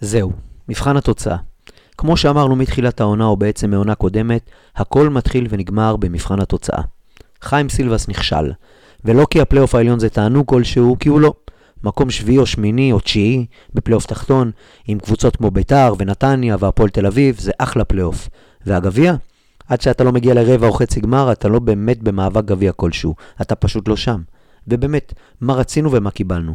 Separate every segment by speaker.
Speaker 1: זהו, מבחן התוצאה. כמו שאמרנו מתחילת העונה, או בעצם מעונה קודמת, הכל מתחיל ונגמר במבחן התוצאה. חיים סילבס נכשל, ולא כי הפלייאוף העליון זה תענוג כלשהו, כי הוא לא. מקום שביעי או שמיני או תשיעי בפלייאוף תחתון, עם קבוצות כמו ביתר ונתניה והפועל תל אביב, זה אחלה פלייאוף. והגביע? עד שאתה לא מגיע לרבע או חצי גמר, אתה לא באמת במאבק גביע כלשהו, אתה פשוט לא שם. ובאמת, מה רצינו ומה קיבלנו?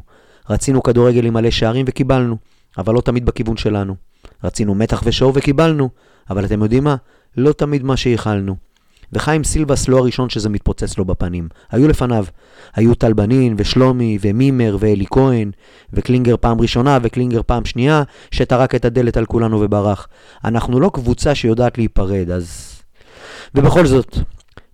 Speaker 1: רצינו כדורגל עם מלא שערים וקיבלנו, אבל לא תמיד בכיוון שלנו. רצינו מתח ושואו וקיבלנו, אבל אתם יודעים מה? לא תמיד מה שייחלנו. וחיים סילבס לא הראשון שזה מתפוצץ לו בפנים. היו לפניו. היו טל בנין ושלומי ומימר ואלי כהן וקלינגר פעם ראשונה וקלינגר פעם שנייה, שטרק את הדלת על כולנו וברח. אנחנו לא קבוצה שיודעת להיפרד, אז... ובכל זאת,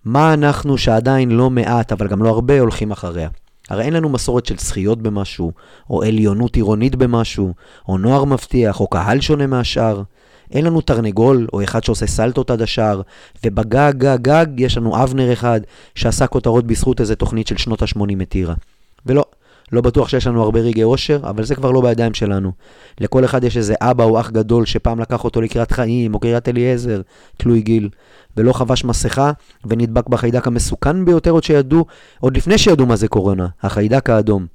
Speaker 1: מה אנחנו שעדיין לא מעט, אבל גם לא הרבה, הולכים אחריה? הרי אין לנו מסורת של זכיות במשהו, או עליונות עירונית במשהו, או נוער מבטיח, או קהל שונה מהשאר. אין לנו תרנגול, או אחד שעושה סלטות עד השער, ובגג, גג, גג, יש לנו אבנר אחד, שעשה כותרות בזכות איזה תוכנית של שנות ה-80 מטירה. לא בטוח שיש לנו הרבה רגעי אושר, אבל זה כבר לא בידיים שלנו. לכל אחד יש איזה אבא או אח גדול שפעם לקח אותו לקריאת חיים, או קריאת אליעזר, תלוי גיל, ולא חבש מסכה, ונדבק בחיידק המסוכן ביותר עוד שידעו, עוד לפני שידעו מה זה קורונה, החיידק האדום.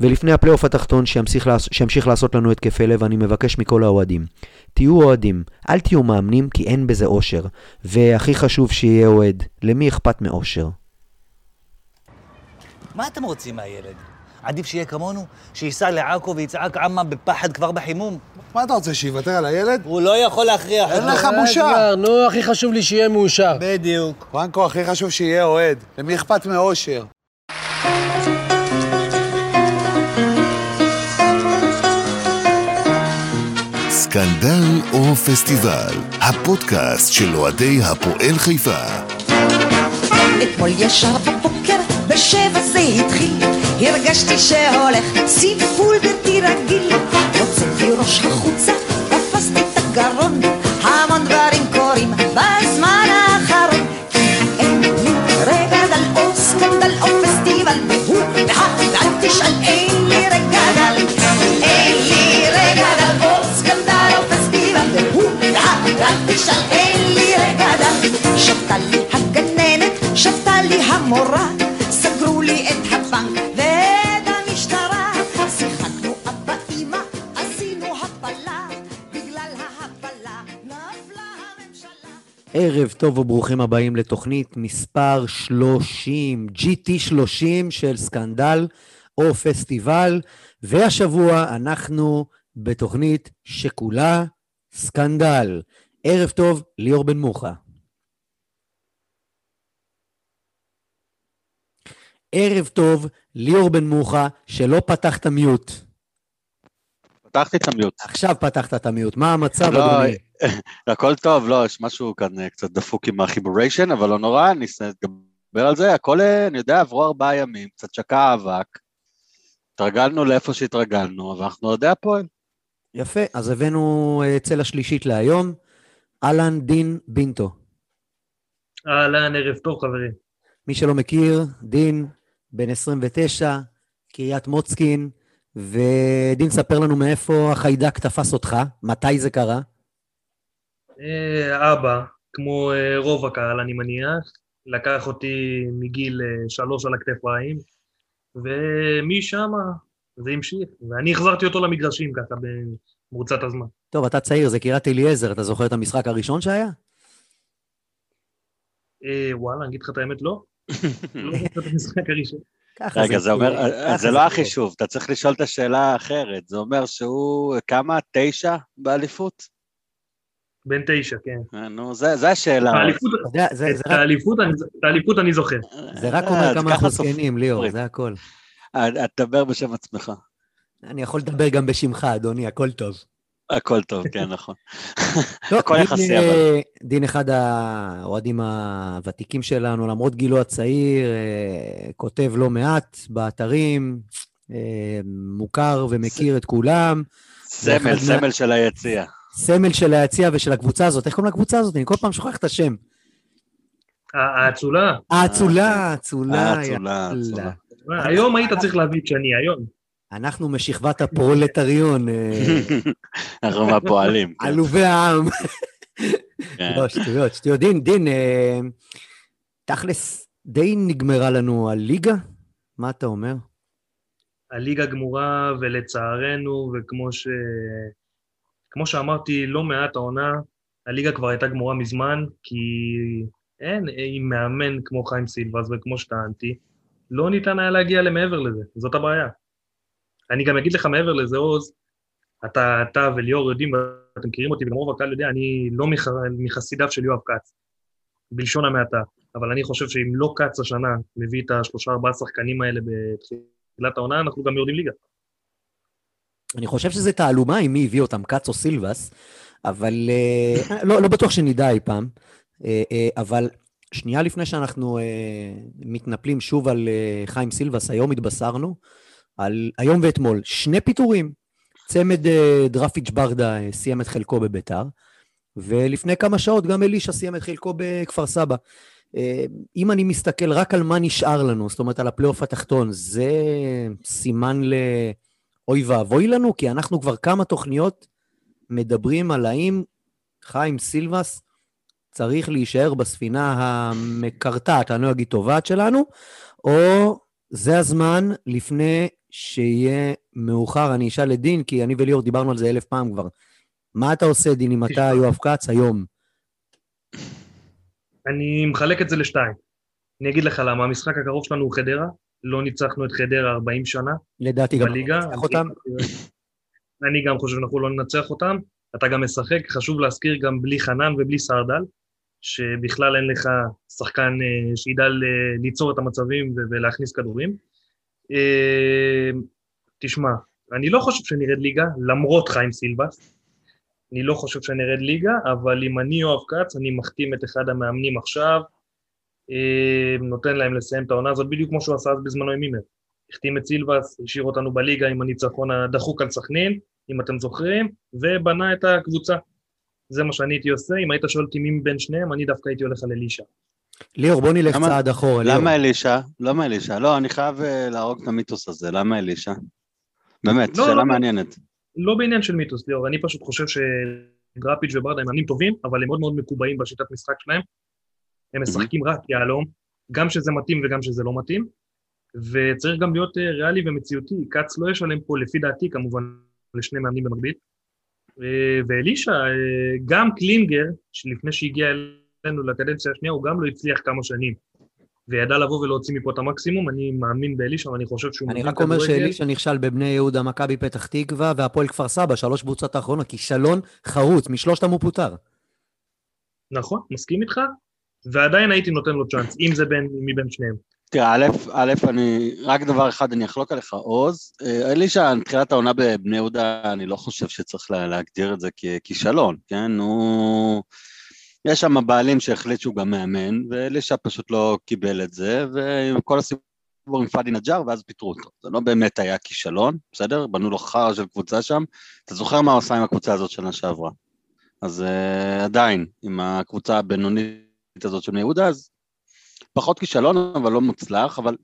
Speaker 1: ולפני הפלייאוף התחתון שימשיך, שימשיך לעשות לנו התקפי לב, אני מבקש מכל האוהדים. תהיו אוהדים, אל תהיו מאמנים כי אין בזה אושר. והכי חשוב שיהיה אוהד, למי אכפת מאושר?
Speaker 2: מה אתם רוצים מהילד? עדיף שיהיה כמונו, שייסע לעכו ויצעק עמה בפחד כבר בחימום.
Speaker 3: מה אתה רוצה, שיוותר על הילד?
Speaker 2: הוא לא יכול להכריח
Speaker 3: אין לך בושה.
Speaker 4: נו, הכי חשוב לי שיהיה מאושר.
Speaker 2: בדיוק.
Speaker 3: פרנקו, הכי חשוב שיהיה אוהד. למי אכפת מאושר?
Speaker 5: סקנדל או פסטיבל, הפודקאסט של אוהדי הפועל חיפה.
Speaker 6: אתמול ישר בבוקר, בשבע זה התחיל, הרגשתי שהולך סיפול בלתי רגיל. הוצאתי ראש החוצה, תפסתי את הגרון, המון דברים קורים בזמן האחרון. אין לי רגע דל או סקנדל או פסטיבל, והוא והא, ואל תשאל, אין לי רגע דל. אין לי רגע דל או סקנדל או פסטיבל, והוא והא, ואל תשאל, אין לי רגע דל. שבתה לי הגננת, שבתה לי המורה,
Speaker 1: ערב טוב וברוכים הבאים לתוכנית מספר 30, GT 30 של סקנדל או פסטיבל, והשבוע אנחנו בתוכנית שכולה סקנדל. ערב טוב, ליאור בן מוחה. ערב טוב, ליאור בן מוחה, שלא פתח את המיוט.
Speaker 7: פתחתי את המיוט.
Speaker 1: עכשיו פתחת את המיוט, מה המצב,
Speaker 7: לא,
Speaker 1: אדוני?
Speaker 7: הכל טוב, לא, יש משהו כאן אה, קצת דפוק עם החיבוריישן, אבל לא נורא, אני אדבר על זה, הכל, אה, אני יודע, עברו ארבעה ימים, קצת שקע אבק, התרגלנו לאיפה שהתרגלנו, אבל אנחנו אוהדי הפועל.
Speaker 1: יפה, אז הבאנו אה, צלע שלישית להיום, אהלן דין בינטו.
Speaker 4: אהלן, ערב טוב, חברים.
Speaker 1: מי שלא מכיר, דין, בן 29, קריית מוצקין, ודין, ספר לנו מאיפה החיידק תפס אותך, מתי זה קרה?
Speaker 4: אה, אבא, כמו אה, רוב הקהל, אני מניח, לקח אותי מגיל אה, שלוש על הכתפיים, ומשם זה המשיך. ואני החזרתי אותו למגרשים ככה במרוצת הזמן.
Speaker 1: טוב, אתה צעיר, זה קריית אליעזר, אתה זוכר את המשחק הראשון שהיה?
Speaker 4: אה, וואלה, אני אגיד לך את האמת, לא. לא זוכר את המשחק הראשון.
Speaker 1: ככה
Speaker 7: רגע, זה אומר,
Speaker 1: ככה
Speaker 7: זה לא החישוב, אתה צריך לשאול את השאלה האחרת, זה אומר שהוא, כמה? תשע באליפות?
Speaker 4: בן תשע, כן.
Speaker 7: אה, נו, זה זה השאלה.
Speaker 4: את האליפות-
Speaker 1: זה, זה,
Speaker 4: אני- זוכר.
Speaker 1: זה רק
Speaker 7: אה,
Speaker 1: אומר
Speaker 7: אז
Speaker 1: כמה אנחנו. זקנים, ליאור, זה הכל.
Speaker 7: אה, תדבר בשם עצמך.
Speaker 1: אני יכול לדבר גם בשמך, אדוני, הכל טוב.
Speaker 7: הכל טוב, כן, נכון.
Speaker 1: טוב,
Speaker 7: הכל יחסי,
Speaker 1: אה,
Speaker 7: אבל.
Speaker 1: דין אחד האוהדים הוותיקים שלנו, למרות גילו הצעיר, אה, כותב לא מעט באתרים, אה, מוכר ומכיר את כולם,
Speaker 7: סמל, סמל של היציע.
Speaker 1: סמל של היציע ושל הקבוצה הזאת. איך קוראים לקבוצה הזאת? אני כל פעם שוכח את השם.
Speaker 4: האצולה.
Speaker 1: האצולה, האצולה,
Speaker 7: האצולה. האצולה.
Speaker 4: היום היית צריך להביא את שני, היום.
Speaker 1: אנחנו משכבת הפרולטריון, אה,
Speaker 7: אנחנו מהפועלים. כן.
Speaker 1: עלובי העם.
Speaker 7: כן.
Speaker 1: לא, שטויות, שטויות. דין, דין, אה, תכלס, די נגמרה לנו הליגה? מה אתה אומר?
Speaker 4: הליגה גמורה, ולצערנו, וכמו ש... כמו שאמרתי לא מעט העונה, הליגה כבר הייתה גמורה מזמן, כי אין עם מאמן כמו חיים סילבס, וכמו שטענתי, לא ניתן היה להגיע למעבר לזה, זאת הבעיה. אני גם אגיד לך מעבר לזה, עוז, אתה, אתה וליאור יודעים, ואתם מכירים אותי, וגם רוב הקהל יודע, אני לא מח, מחסידיו של יואב כץ, בלשון המעטה. אבל אני חושב שאם לא כץ השנה מביא את השלושה ארבעה שחקנים האלה בתחילת העונה, אנחנו גם יורדים ליגה.
Speaker 1: אני חושב שזה תעלומה עם מי הביא אותם, כץ או סילבס, אבל אה, לא, לא בטוח שנדע אי פעם. אה, אה, אבל שנייה לפני שאנחנו מתנפלים שוב על חיים סילבס, היום התבשרנו, על היום ואתמול, שני פיטורים. צמד אה, דרפיץ' ברדה אה, סיים את חלקו בביתר, ולפני כמה שעות גם אלישע סיים את חלקו בכפר סבא. אה, אם אני מסתכל רק על מה נשאר לנו, זאת אומרת על הפלייאוף התחתון, זה סימן לאוי ואבוי לנו, כי אנחנו כבר כמה תוכניות מדברים על האם חיים סילבס צריך להישאר בספינה המקרטעת, אני לא אגיד טובעת שלנו, או זה הזמן לפני שיהיה מאוחר, אני אשאל את דין, כי אני וליאור דיברנו על זה אלף פעם כבר. מה אתה עושה, דין, אם אתה יואב כץ היום?
Speaker 4: אני מחלק את זה לשתיים. אני אגיד לך למה, המשחק הקרוב שלנו הוא חדרה, לא ניצחנו את חדרה 40 שנה
Speaker 1: לדעתי גם
Speaker 4: בליגה.
Speaker 1: נצטרך אותם.
Speaker 4: אני גם חושב שאנחנו לא ננצח אותם. אתה גם משחק, חשוב להזכיר, גם בלי חנן ובלי סרדל, שבכלל אין לך שחקן אה, שידע ל- ליצור את המצבים ולהכניס כדורים. אה, תשמע, אני לא חושב שנרד ליגה, למרות חיים סילבס. אני לא חושב שנרד ליגה, אבל אם אני יואב כץ, אני מחתים את אחד המאמנים עכשיו, אה, נותן להם לסיים את העונה הזאת, בדיוק כמו שהוא עשה אז בזמנו עם מימר. החתים את סילבס, השאיר אותנו בליגה עם הניצחון הדחוק על סכנין, אם אתם זוכרים, ובנה את הקבוצה. זה מה שאני הייתי עושה, אם היית שואל אותי מי מבין שניהם, אני דווקא הייתי הולך על אלישע.
Speaker 1: ליאור, בוא נלך
Speaker 7: למה-
Speaker 1: צעד אחורה. ליאור.
Speaker 7: למה אלישע? למה אלישע? לא, אני חייב אה, להרוג את המיתוס הזה, למה אלישע? באמת,
Speaker 4: לא,
Speaker 7: שאלה
Speaker 4: לא, לא.
Speaker 7: מעניינת.
Speaker 4: לא בעניין של מיתוס, ליאור, אני פשוט חושב שדראפיץ' וברדה הם מאמנים טובים, אבל הם מאוד מאוד מקובעים בשיטת משחק שלהם. הם משחקים רק יהלום, גם שזה מתאים וגם שזה לא מתאים, וצריך גם להיות אה, ריאלי ומציאותי. כץ לא ישלם פה, לפי דעתי כמובן, לשני מאמנים במקביל. אה, ואלישע, גם קלינגר, שלפני שהגיע אלינו לקדנציה השנייה, הוא גם לא הצליח כמה שנים. וידע לבוא ולהוציא מפה את המקסימום, אני מאמין באלישע ואני חושב שהוא
Speaker 1: אני רק אומר. שאלישע נכשל בבני יהודה, מכבי פתח תקווה והפועל כפר סבא, שלוש קבוצות האחרונות, כישלון חרוץ, משלושתם הוא פוטר.
Speaker 4: נכון, מסכים איתך, ועדיין הייתי נותן לו צ'אנס, אם זה בין, מבין שניהם.
Speaker 7: תראה, א', א', אני, רק דבר אחד, אני אחלוק עליך, עוז. אה, אלישע, תחילת העונה בבני יהודה, אני לא חושב שצריך לה- להגדיר את זה ככישלון, כן? הוא... יש שם בעלים שהחליט שהוא גם מאמן, ואלישע פשוט לא קיבל את זה, ועם כל הסיפור עם פאדי נג'אר, ואז פיטרו אותו. זה לא באמת היה כישלון, בסדר? בנו לו חרא של קבוצה שם. אתה זוכר מה הוא עשה עם הקבוצה הזאת שנה שעברה. אז uh, עדיין, עם הקבוצה הבינונית הזאת של בני יהודה, אז פחות כישלון, אבל לא מוצלח, אבל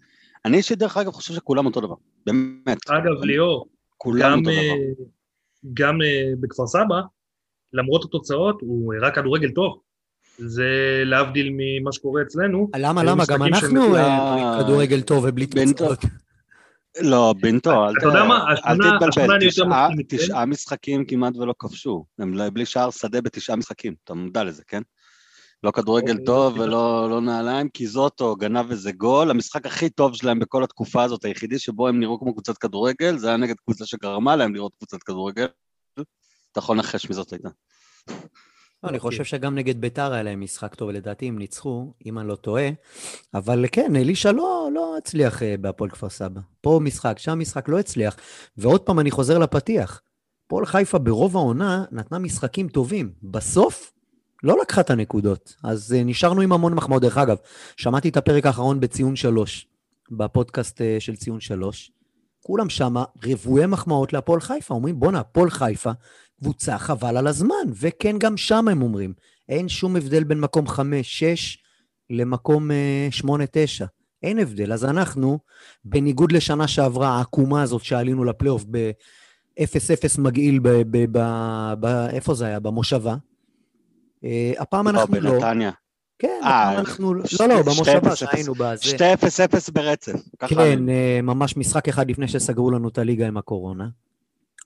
Speaker 7: אני אישית דרך אגב חושב שכולם אותו דבר, באמת.
Speaker 4: אגב, ליאור,
Speaker 7: כולם
Speaker 4: גם,
Speaker 7: אותו דבר.
Speaker 4: אה, גם אה, בכפר סבא, למרות התוצאות, הוא הראה כדורגל טוב. זה להבדיל ממה שקורה אצלנו.
Speaker 1: למה, למה? גם אנחנו
Speaker 7: אה,
Speaker 1: אה, כדורגל טוב ובלי תוצאות.
Speaker 7: לא, בנטו, אל תתבלבל, תשעה- משחקים כמעט ולא כבשו, הם לא- בלי שער שדה בתשעה משחקים, אתה מודע לזה, כן? לא כדורגל
Speaker 4: אוקיי,
Speaker 7: טוב. ולא לא נעליים, כי זוטו גנב איזה גול, המשחק הכי טוב שלהם בכל התקופה הזאת, היחידי שבו הם נראו כמו קבוצת כדורגל, זה היה נגד קבוצה שגרמה להם לראות קבוצת כדורגל. אתה יכול לנחש מי זאת הייתה.
Speaker 1: לא, אני
Speaker 4: אוקיי.
Speaker 1: חושב שגם נגד ביתר היה להם משחק טוב, ולדעתי הם ניצחו, אם אני לא טועה. אבל כן, אלישע לא, לא הצליח אה, בהפועל כפר סבא. פה משחק, שם משחק, לא הצליח. ועוד פעם אני חוזר לפתיח. הפועל חיפה ברוב העונה נתנה משחקים טובים. בסוף, לא לקחה את הנקודות. אז אה, נשארנו עם המון מחמאות. דרך אגב, שמעתי את הפרק האחרון בציון שלוש, בפודקאסט אה, של ציון שלוש. כולם שמה רבויי מחמאות להפועל חיפה. אומרים, בואנה, הפועל חיפה קבוצה חבל על הזמן, וכן, גם שם הם אומרים, אין שום הבדל בין מקום 5-6 למקום אה, 8-9. אין הבדל. אז אנחנו, בניגוד לשנה שעברה, העקומה הזאת שעלינו לפלייאוף ב-0-0 מגעיל, ב- ב- ב- ב- איפה זה היה? במושבה. אה, הפעם אנחנו לא.
Speaker 7: בנתניה.
Speaker 1: כן,
Speaker 7: אה,
Speaker 1: אנחנו... לא, לא, במושבה
Speaker 7: אפס
Speaker 1: שהיינו בזה.
Speaker 7: שתי 0-0 ברצף. ככה
Speaker 1: כן, אה, ממש משחק אחד לפני שסגרו לנו את הליגה עם הקורונה.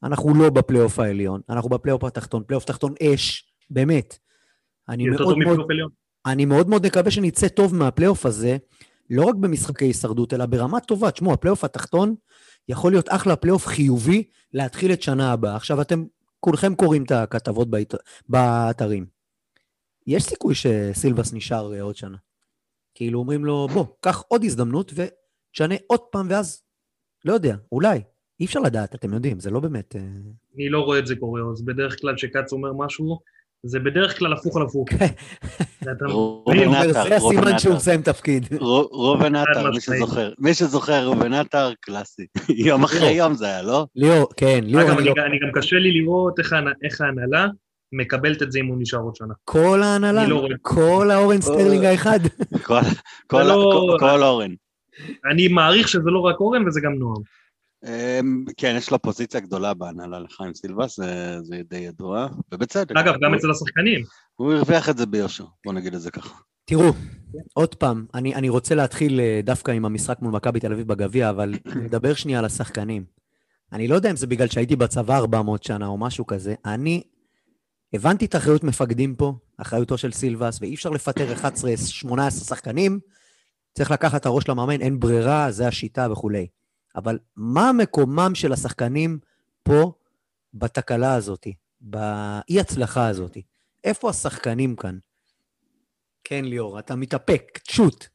Speaker 1: אנחנו לא בפלייאוף העליון, אנחנו בפלייאוף התחתון, פלייאוף תחתון אש, באמת. אני מאוד מאוד. אני מאוד מאוד מקווה שנצא טוב מהפלייאוף הזה, לא רק במשחקי הישרדות, אלא ברמה טובה. תשמעו, הפלייאוף התחתון יכול להיות אחלה פלייאוף חיובי להתחיל את שנה הבאה. עכשיו, אתם כולכם קוראים את הכתבות. באתרים. יש סיכוי שסילבס נשאר אה, עוד שנה. כאילו אומרים לו, בוא, קח עוד הזדמנות ותשנה עוד פעם, ואז, לא יודע, אולי. אי אפשר לדעת, אתם יודעים, זה לא באמת... אה,
Speaker 4: אני לא רואה את זה קורה, אז בדרך כלל כשכץ אומר משהו, זה בדרך כלל הפוך על הפוך.
Speaker 7: עטר,
Speaker 1: זה הסימן שהוא. מסיים תפקיד.
Speaker 7: רו- ראובן עטר, מי. שזוכר. מי שזוכר, ראובן עטר, קלאסי. יום אחרי יום זה היה, לא?
Speaker 1: ליאור, כן, ליאור,
Speaker 4: אגב,
Speaker 1: אני לא...
Speaker 4: גם- קשה לי לראות איך ההנהלה מקבלת את זה אם הוא נשאר עוד שנה.
Speaker 1: כל ההנהלה,
Speaker 4: לא.
Speaker 1: כל האורן סטרלינג האחד.
Speaker 7: כל- כל-
Speaker 4: לא-
Speaker 7: כל אורן.
Speaker 4: אני מעריך שזה לא רק אורן וזה גם נועם.
Speaker 7: אמ, כן, יש לו פוזיציה גדולה בהנהלה לחיים סילבס, זה- זה די ידוע, ובצדק.
Speaker 4: אגב, גם אצל השחקנים.
Speaker 7: הוא הרוויח את זה ביושר, בוא נגיד את זה ככה.
Speaker 1: תראו, עוד פעם, אני, אני רוצה להתחיל אה, דווקא עם המשחק מול מכבי תל אביב בגביע, אבל נדבר שנייה על השחקנים. אני לא יודע אם זה בגלל שהייתי בצבא 400 שנה או משהו כזה. אני הבנתי את אחריות מפקדים פה, אחריותו של סילבס, ואי אפשר לפטר 11-18 שחקנים. צריך לקחת את הראש למאמן, אין ברירה, זה השיטה וכולי. אבל מה מקומם של השחקנים פה בתקלה הזאת, באי-הצלחה הזאת? איפה השחקנים כאן? כן, ליאור, אתה מתאפק, שוט.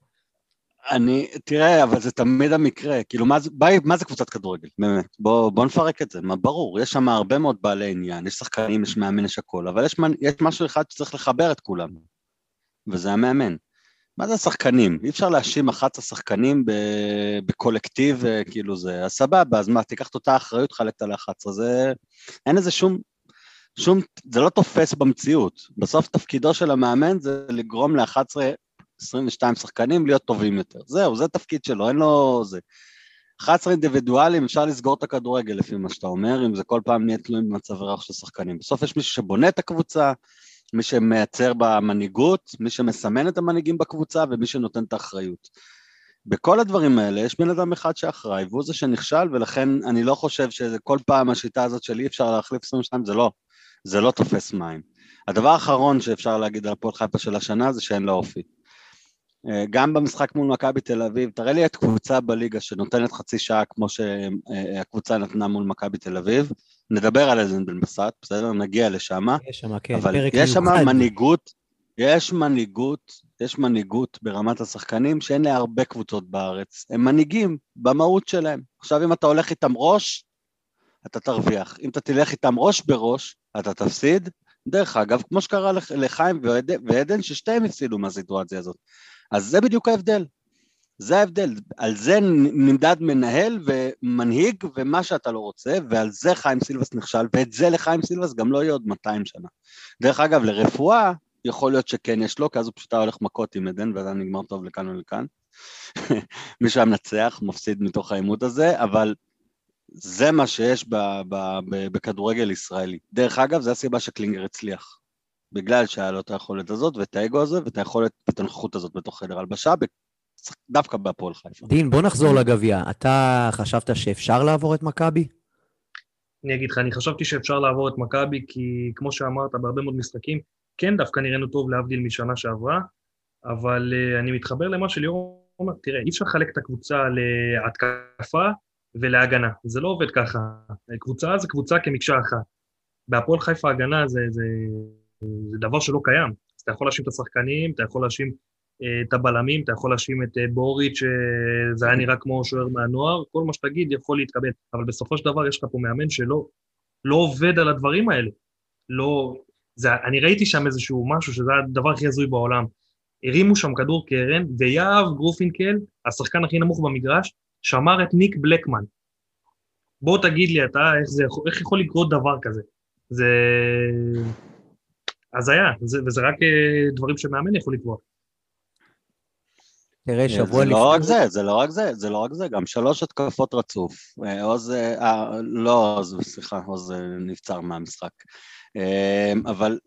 Speaker 7: אני, תראה, אבל זה תמיד המקרה, כאילו, מה, מה, מה זה קבוצת כדורגל, באמת? בוא, בוא נפרק את זה, מה, ברור, יש שם הרבה מאוד בעלי עניין, יש שחקנים, יש מאמן, יש הכל, אבל יש, יש משהו אחד שצריך לחבר את כולם, וזה המאמן. מה זה השחקנים? אי אפשר להאשים 11 שחקנים ב- בקולקטיב, אה, כאילו זה, אז סבבה, אז מה, תיקח את אותה אחריות, חלק על ה-11, זה, אין לזה שום, שום, זה לא תופס במציאות. בסוף תפקידו של המאמן זה לגרום ל-11 22 שחקנים להיות טובים יותר. זהו, זה התפקיד שלו, אין לו... זה. 11 אינדיבידואלים, אפשר לסגור את הכדורגל לפי מה שאתה אומר, אם זה כל פעם נהיה תלויים במצב רך של שחקנים. בסוף יש מישהו שבונה את הקבוצה, מי שמייצר במנהיגות, מי שמסמן את המנהיגים בקבוצה ומי שנותן את האחריות. בכל הדברים האלה יש בן אדם אחד שאחראי, והוא זה שנכשל, ולכן אני לא חושב שכל פעם השיטה הזאת של אי אפשר להחליף 22, זה לא, זה לא תופס מים. הדבר האחרון שאפשר להגיד על הפועל חיפה של השנה זה שאין לה אופי. אה, גם במשחק מול מכבי תל אביב, תראה לי את קבוצה בליגה שנותנת חצי שעה כמו שהקבוצה נתנה מול מכבי תל אביב. נדבר על איזה בן בסט, בסדר? נגיע לשם.
Speaker 1: יש שם, כן,
Speaker 7: אבל
Speaker 1: פרק
Speaker 7: יש שם. מנהיגות, יש מנהיגות, יש מנהיגות ברמת השחקנים שאין להרבה קבוצות בארץ. הם מנהיגים במהות שלהם. עכשיו אם אתה הולך איתם ראש, אתה תרוויח. אם אתה תלך איתם ראש בראש, אתה תפסיד. דרך אגב, כמו שקרה לח- לחיים ועד- ועדן, ששתיהם הפסידו מהסיטואציה הזאת. אז זה בדיוק ההבדל. זה ההבדל, על זה נמדד מנהל ומנהיג ומה שאתה לא רוצה, ועל זה חיים סילבס נכשל, ואת זה לחיים סילבס גם לא יהיה עוד 200 שנה. דרך אגב, לרפואה, יכול להיות שכן יש לו, כי אז הוא פשוט הולך מכות עם עדן, וזה נגמר טוב לכאן ולכאן. מישהו היה מנצח, מפסיד מתוך העימות הזה, אבל זה מה שיש בכדורגל ישראלי. דרך אגב, זו הסיבה שקלינגר הצליח. בגלל שהיה לו את היכולת הזאת, ואת האגו הזה, ואת היכולת, ואת הנוכחות הזאת בתוך חדר הלבשה, דווקא בהפועל חיפה.
Speaker 1: דין, בוא נחזור לגביע. אתה חשבת שאפשר לעבור את מכבי?
Speaker 4: אני אגיד לך, אני חשבתי שאפשר לעבור את מכבי, כי כמו שאמרת, בהרבה מאוד משחקים, כן דווקא נראינו טוב להבדיל משנה שעברה, אבל uh, אני מתחבר למה שליאור אומר, תראה, אי אפשר לחלק את הקבוצה להתקפה ולהגנה, זה לא עובד ככה. קבוצה זה קבוצה כמקשה אחת. בהפועל חיפה הגנה זה, זה, זה דבר שלא קיים. אז אתה יכול להאשים את השחקנים, אתה יכול להאשים אה, את הבלמים, אתה יכול להאשים את אה, בוריץ', שזה היה נראה כמו שוער מהנוער, כל מה שתגיד יכול להתקבל. אבל בסופו של דבר יש לך פה מאמן שלא לא עובד על הדברים האלה. לא... זה, אני ראיתי שם איזשהו משהו שזה הדבר הכי הזוי בעולם. הרימו שם כדור קרן, ויהב גרפינקל, השחקן הכי נמוך במגרש, שמר את ניק בלקמן. בוא תגיד לי אתה, איך, זה, איך יכול לקרות דבר כזה? זה הזיה, זה, וזה רק אה, דברים שמאמן יכול לקבוע.
Speaker 1: תראה, שבוע
Speaker 7: זה
Speaker 1: לפני...
Speaker 7: לא רק זה, זה לא רק זה, זה לא רק זה, גם שלוש התקפות רצוף. אה, עוז, אה, לא עוז, סליחה, עוז אה, נבצר מהמשחק. אה, אבל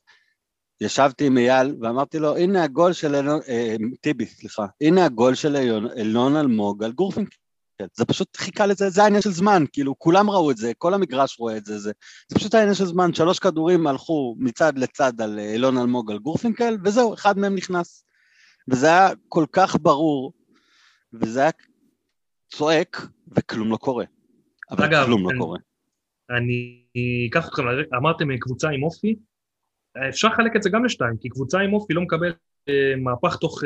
Speaker 7: ישבתי עם אייל ואמרתי לו, הנה הגול של אלון, אה, טיבי, סליחה, הנה הגול של אלון- אלון אלמוג על גורפינקל. זה פשוט חיכה לזה, זה העניין של זמן, כאילו, כולם ראו את זה, כל המגרש רואה את זה, זה, זה פשוט העניין של זמן, שלוש כדורים הלכו מצד לצד על אה, אלון אלמוג על גורפינקל, וזהו, אחד מהם נכנס. וזה היה כל כך ברור, וזה היה צועק, וכלום לא קורה. אבל
Speaker 4: אגב,
Speaker 7: כלום לא
Speaker 4: אני-
Speaker 7: קורה.
Speaker 4: אני אקח אתכם, אמרתם אה, קבוצה עם אופי, אפשר לחלק את זה גם לשתיים, כי קבוצה עם אופי לא מקבל אה, מהפך תוך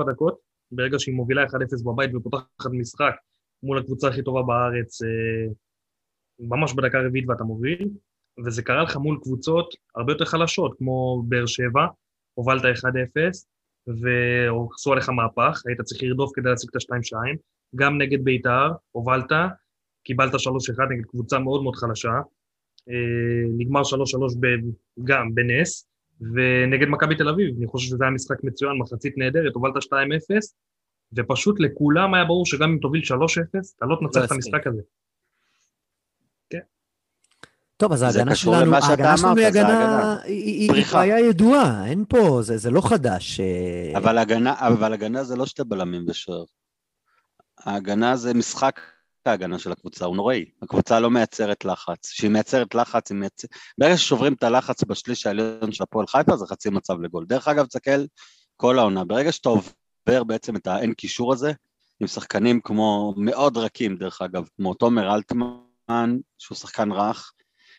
Speaker 4: 6-7 דקות, ברגע שהיא מובילה 1-0 בבית ופותחת משחק מול הקבוצה הכי טובה בארץ, אה, ממש בדקה הרביעית ואתה מוביל, וזה קרה לך מול קבוצות הרבה יותר חלשות, כמו באר שבע, הובלת 1-0, ועשו עליך מהפך, היית צריך לרדוף כדי להשיג את ה-2-2, גם נגד בית"ר, הובלת, קיבלת 3-1 נגד קבוצה מאוד מאוד חלשה, אה, נגמר 3-3 ב- גם בנס, ונגד מכבי תל אביב, אני חושב שזה היה משחק מצוין, מחצית נהדרת, הובלת 2-0, ופשוט לכולם היה ברור שגם אם תוביל 3-0, אתה לא תנצח את
Speaker 1: יספיק.
Speaker 4: המשחק הזה.
Speaker 1: טוב, אז ההגנה שלנו, ההגנה שלנו היא הגנה. היא-. בעיה ידועה, אין פה, זה זה לא חדש. אה,
Speaker 7: אבל הגנה, אבל הגנה זה לא שתי בלמים ושוער. ההגנה זה משחק ההגנה של הקבוצה, הוא נוראי. הקבוצה לא מייצרת לחץ. כשהיא מייצרת לחץ, היא מייצרת... ברגע ששוברים את הלחץ בשליש העליון של הפועל חיפה, זה חצי מצב לגול. דרך אגב, תסתכל כל העונה, ברגע שאתה עובר בעצם את האין קישור הזה, עם שחקנים כמו, מאוד רכים דרך אגב, כמו תומר אלטמן, שהוא שחקן רך,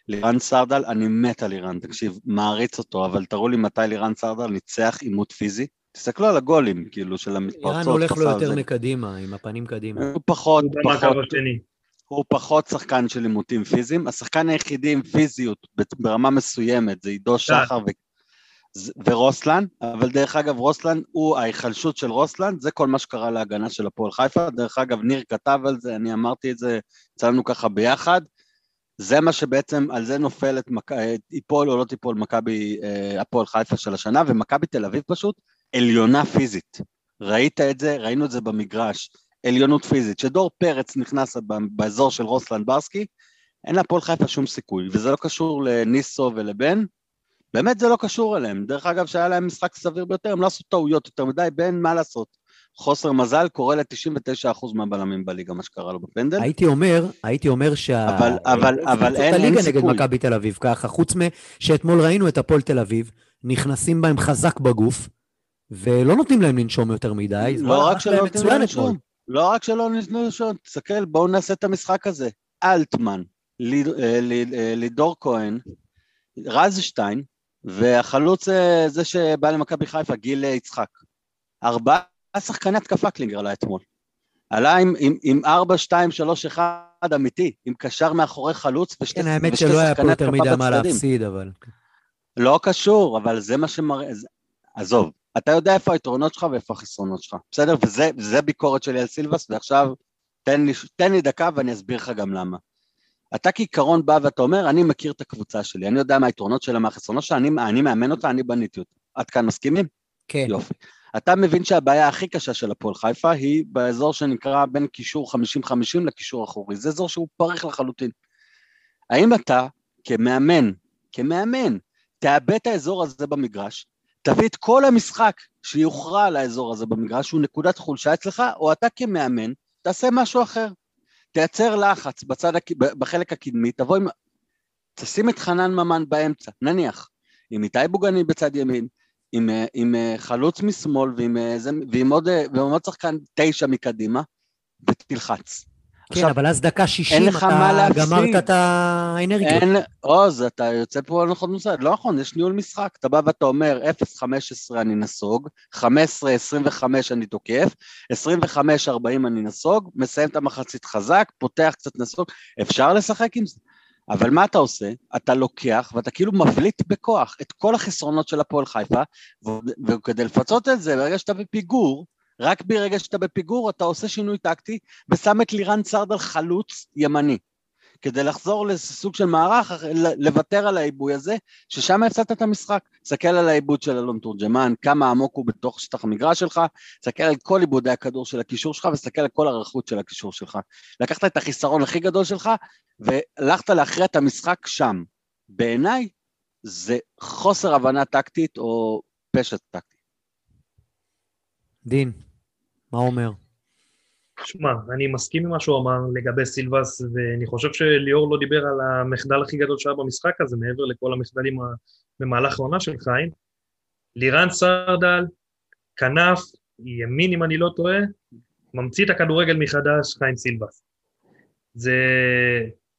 Speaker 7: לירן סרדל, אני מת על לירן, תקשיב, מעריץ אותו, אבל תראו לי מתי לירן סרדל ניצח עימות פיזי. תסתכלו על הגולים, כאילו, של המתפרצות.
Speaker 1: איראן הולך לו יותר
Speaker 7: זה.
Speaker 1: מקדימה, עם הפנים קדימה.
Speaker 7: הוא פחות, פחות. הוא פחות שחקן של עימותים פיזיים. השחקן היחידי עם פיזיות ברמה מסוימת זה עידו שחר ו... ורוסלן, אבל דרך אגב רוסלן הוא ההיחלשות של רוסלן, זה כל מה שקרה להגנה של הפועל חיפה. דרך אגב ניר כתב על זה, אני אמרתי את זה, יצאנו ככה ביחד. זה מה שבעצם, על זה נופלת, מק... ייפול או לא תיפול מכבי, אה, הפועל חיפה של השנה, ומכבי תל אביב פשוט עליונה פיזית. ראית את זה, ראינו את זה במגרש, עליונות פיזית. כשדור פרץ נכנס באזור של רוסלן ברסקי, אין להפועל חיפה שום סיכוי, וזה לא קשור לניסו ולבן, באמת זה לא קשור אליהם. דרך אגב, שהיה להם משחק סביר ביותר, הם לא עשו טעויות יותר מדי, בן, מה לעשות? חוסר מזל קורה ל-99% מהבלמים בליגה, מה שקרה לו בפנדל.
Speaker 1: הייתי אומר, הייתי אומר שה...
Speaker 7: אבל- אבל- אבל אין- אין
Speaker 1: הליגה נגד
Speaker 7: סיכוי.
Speaker 1: מכבי תל אביב ככה, חוץ משאתמול ראינו את הפועל תל אביב, נכנסים בהם חזק בגוף, ולא נותנים להם לנשום יותר מדי.
Speaker 7: לא רק שלא
Speaker 1: להם
Speaker 7: נותנים להם. לשום. לא רק שלא נתנו לשום, תסתכל, בואו נעשה את המשחק הזה. אלטמן, אה, אה, לידור כהן, רזשטיין, והחלוץ אה, זה שבא למכבי חיפה, גיל יצחק. ארבעה שחקני התקפה קלינגר עלה אתמול. עלה עם, עם, עם 4, 2, 3, 1 אמיתי, עם קשר מאחורי חלוץ ושתי
Speaker 1: כן, האמת שלא היה פה
Speaker 7: שחקני
Speaker 1: יותר
Speaker 7: התקפה
Speaker 1: מדי מה
Speaker 7: בצדדים.
Speaker 1: להפסיד, אבל...
Speaker 7: לא קשור, אבל זה מה שמראה... עזוב, אתה יודע איפה היתרונות שלך ואיפה החסרונות שלך, בסדר? וזה, ביקורת שלי על סילבס, ועכשיו תן לי, תן לי דקה ואני אסביר לך גם למה. אתה כעיקרון בא ואתה אומר, אני מכיר את הקבוצה שלי, אני יודע מה היתרונות שלה, מה החסרונות שלה, אני, אני מאמן אותה, אני בניתי אותה. עד כאן מסכימים?
Speaker 1: כן.
Speaker 7: יופי. אתה מבין שהבעיה הכי קשה של הפועל חיפה היא באזור שנקרא בין קישור 50-50 לקישור אחורי. זה אזור שהוא פרך לחלוטין. האם אתה, כמאמן, כמאמן, תאבד את האזור הזה במגרש, תביא את כל המשחק שיוכרע על האזור הזה במגרש, שהוא נקודת חולשה אצלך, או אתה כמאמן, תעשה משהו אחר. תייצר לחץ בצד, בחלק הקדמי, תבוא עם... תשים את חנן ממן באמצע, נניח, עם איתי בוגני בצד ימין, עם, אה, עם אה, חלוץ משמאל ועם, אה, ועם, עוד, ועם עוד שחקן תשע מקדימה, ותלחץ.
Speaker 1: כן, אבל אז דקה 60
Speaker 7: לך
Speaker 1: אתה. גמרת את האנרגיות.
Speaker 7: אין, עוז, אתה יוצא פה על נכון מוסד, לא נכון, יש ניהול משחק, אתה בא ואתה אומר 0-15 אני נסוג, 15-25 אני תוקף, 25-40 אני נסוג, מסיים את המחצית חזק, פותח קצת נסוג, אפשר לשחק עם זה. אבל מה אתה עושה? אתה לוקח ואתה כאילו מבליט בכוח את כל החסרונות של הפועל חיפה, וכדי לפצות את זה, ברגע שאתה בפיגור, רק ברגע שאתה בפיגור אתה עושה שינוי טקטי ושם את לירן סרדל חלוץ ימני. כדי לחזור לסוג של מערך, לוותר על העיבוי הזה, ששם הפסדת את המשחק. תסתכל על העיבוד של אלון תורג'מן, כמה עמוק הוא בתוך שטח המגרש שלך, תסתכל על כל עיבודי הכדור של הקישור שלך, ותסתכל על כל הרכות של הקישור שלך. לקחת את החיסרון הכי גדול שלך, והלכת להכריע את המשחק שם. בעיניי, זה חוסר הבנה טקטית או פשע טקטי.
Speaker 1: דין, מה אומר?
Speaker 4: שמע, אני מסכים עם מה שהוא אמר לגבי סילבס, ואני חושב שליאור לא דיבר על המחדל הכי גדול שהיה במשחק הזה, מעבר לכל המחדלים במהלך העונה של חיים. לירן סרדל, כנף, ימין אם אני לא טועה, ממציא את הכדורגל מחדש, חיים סילבס. זה...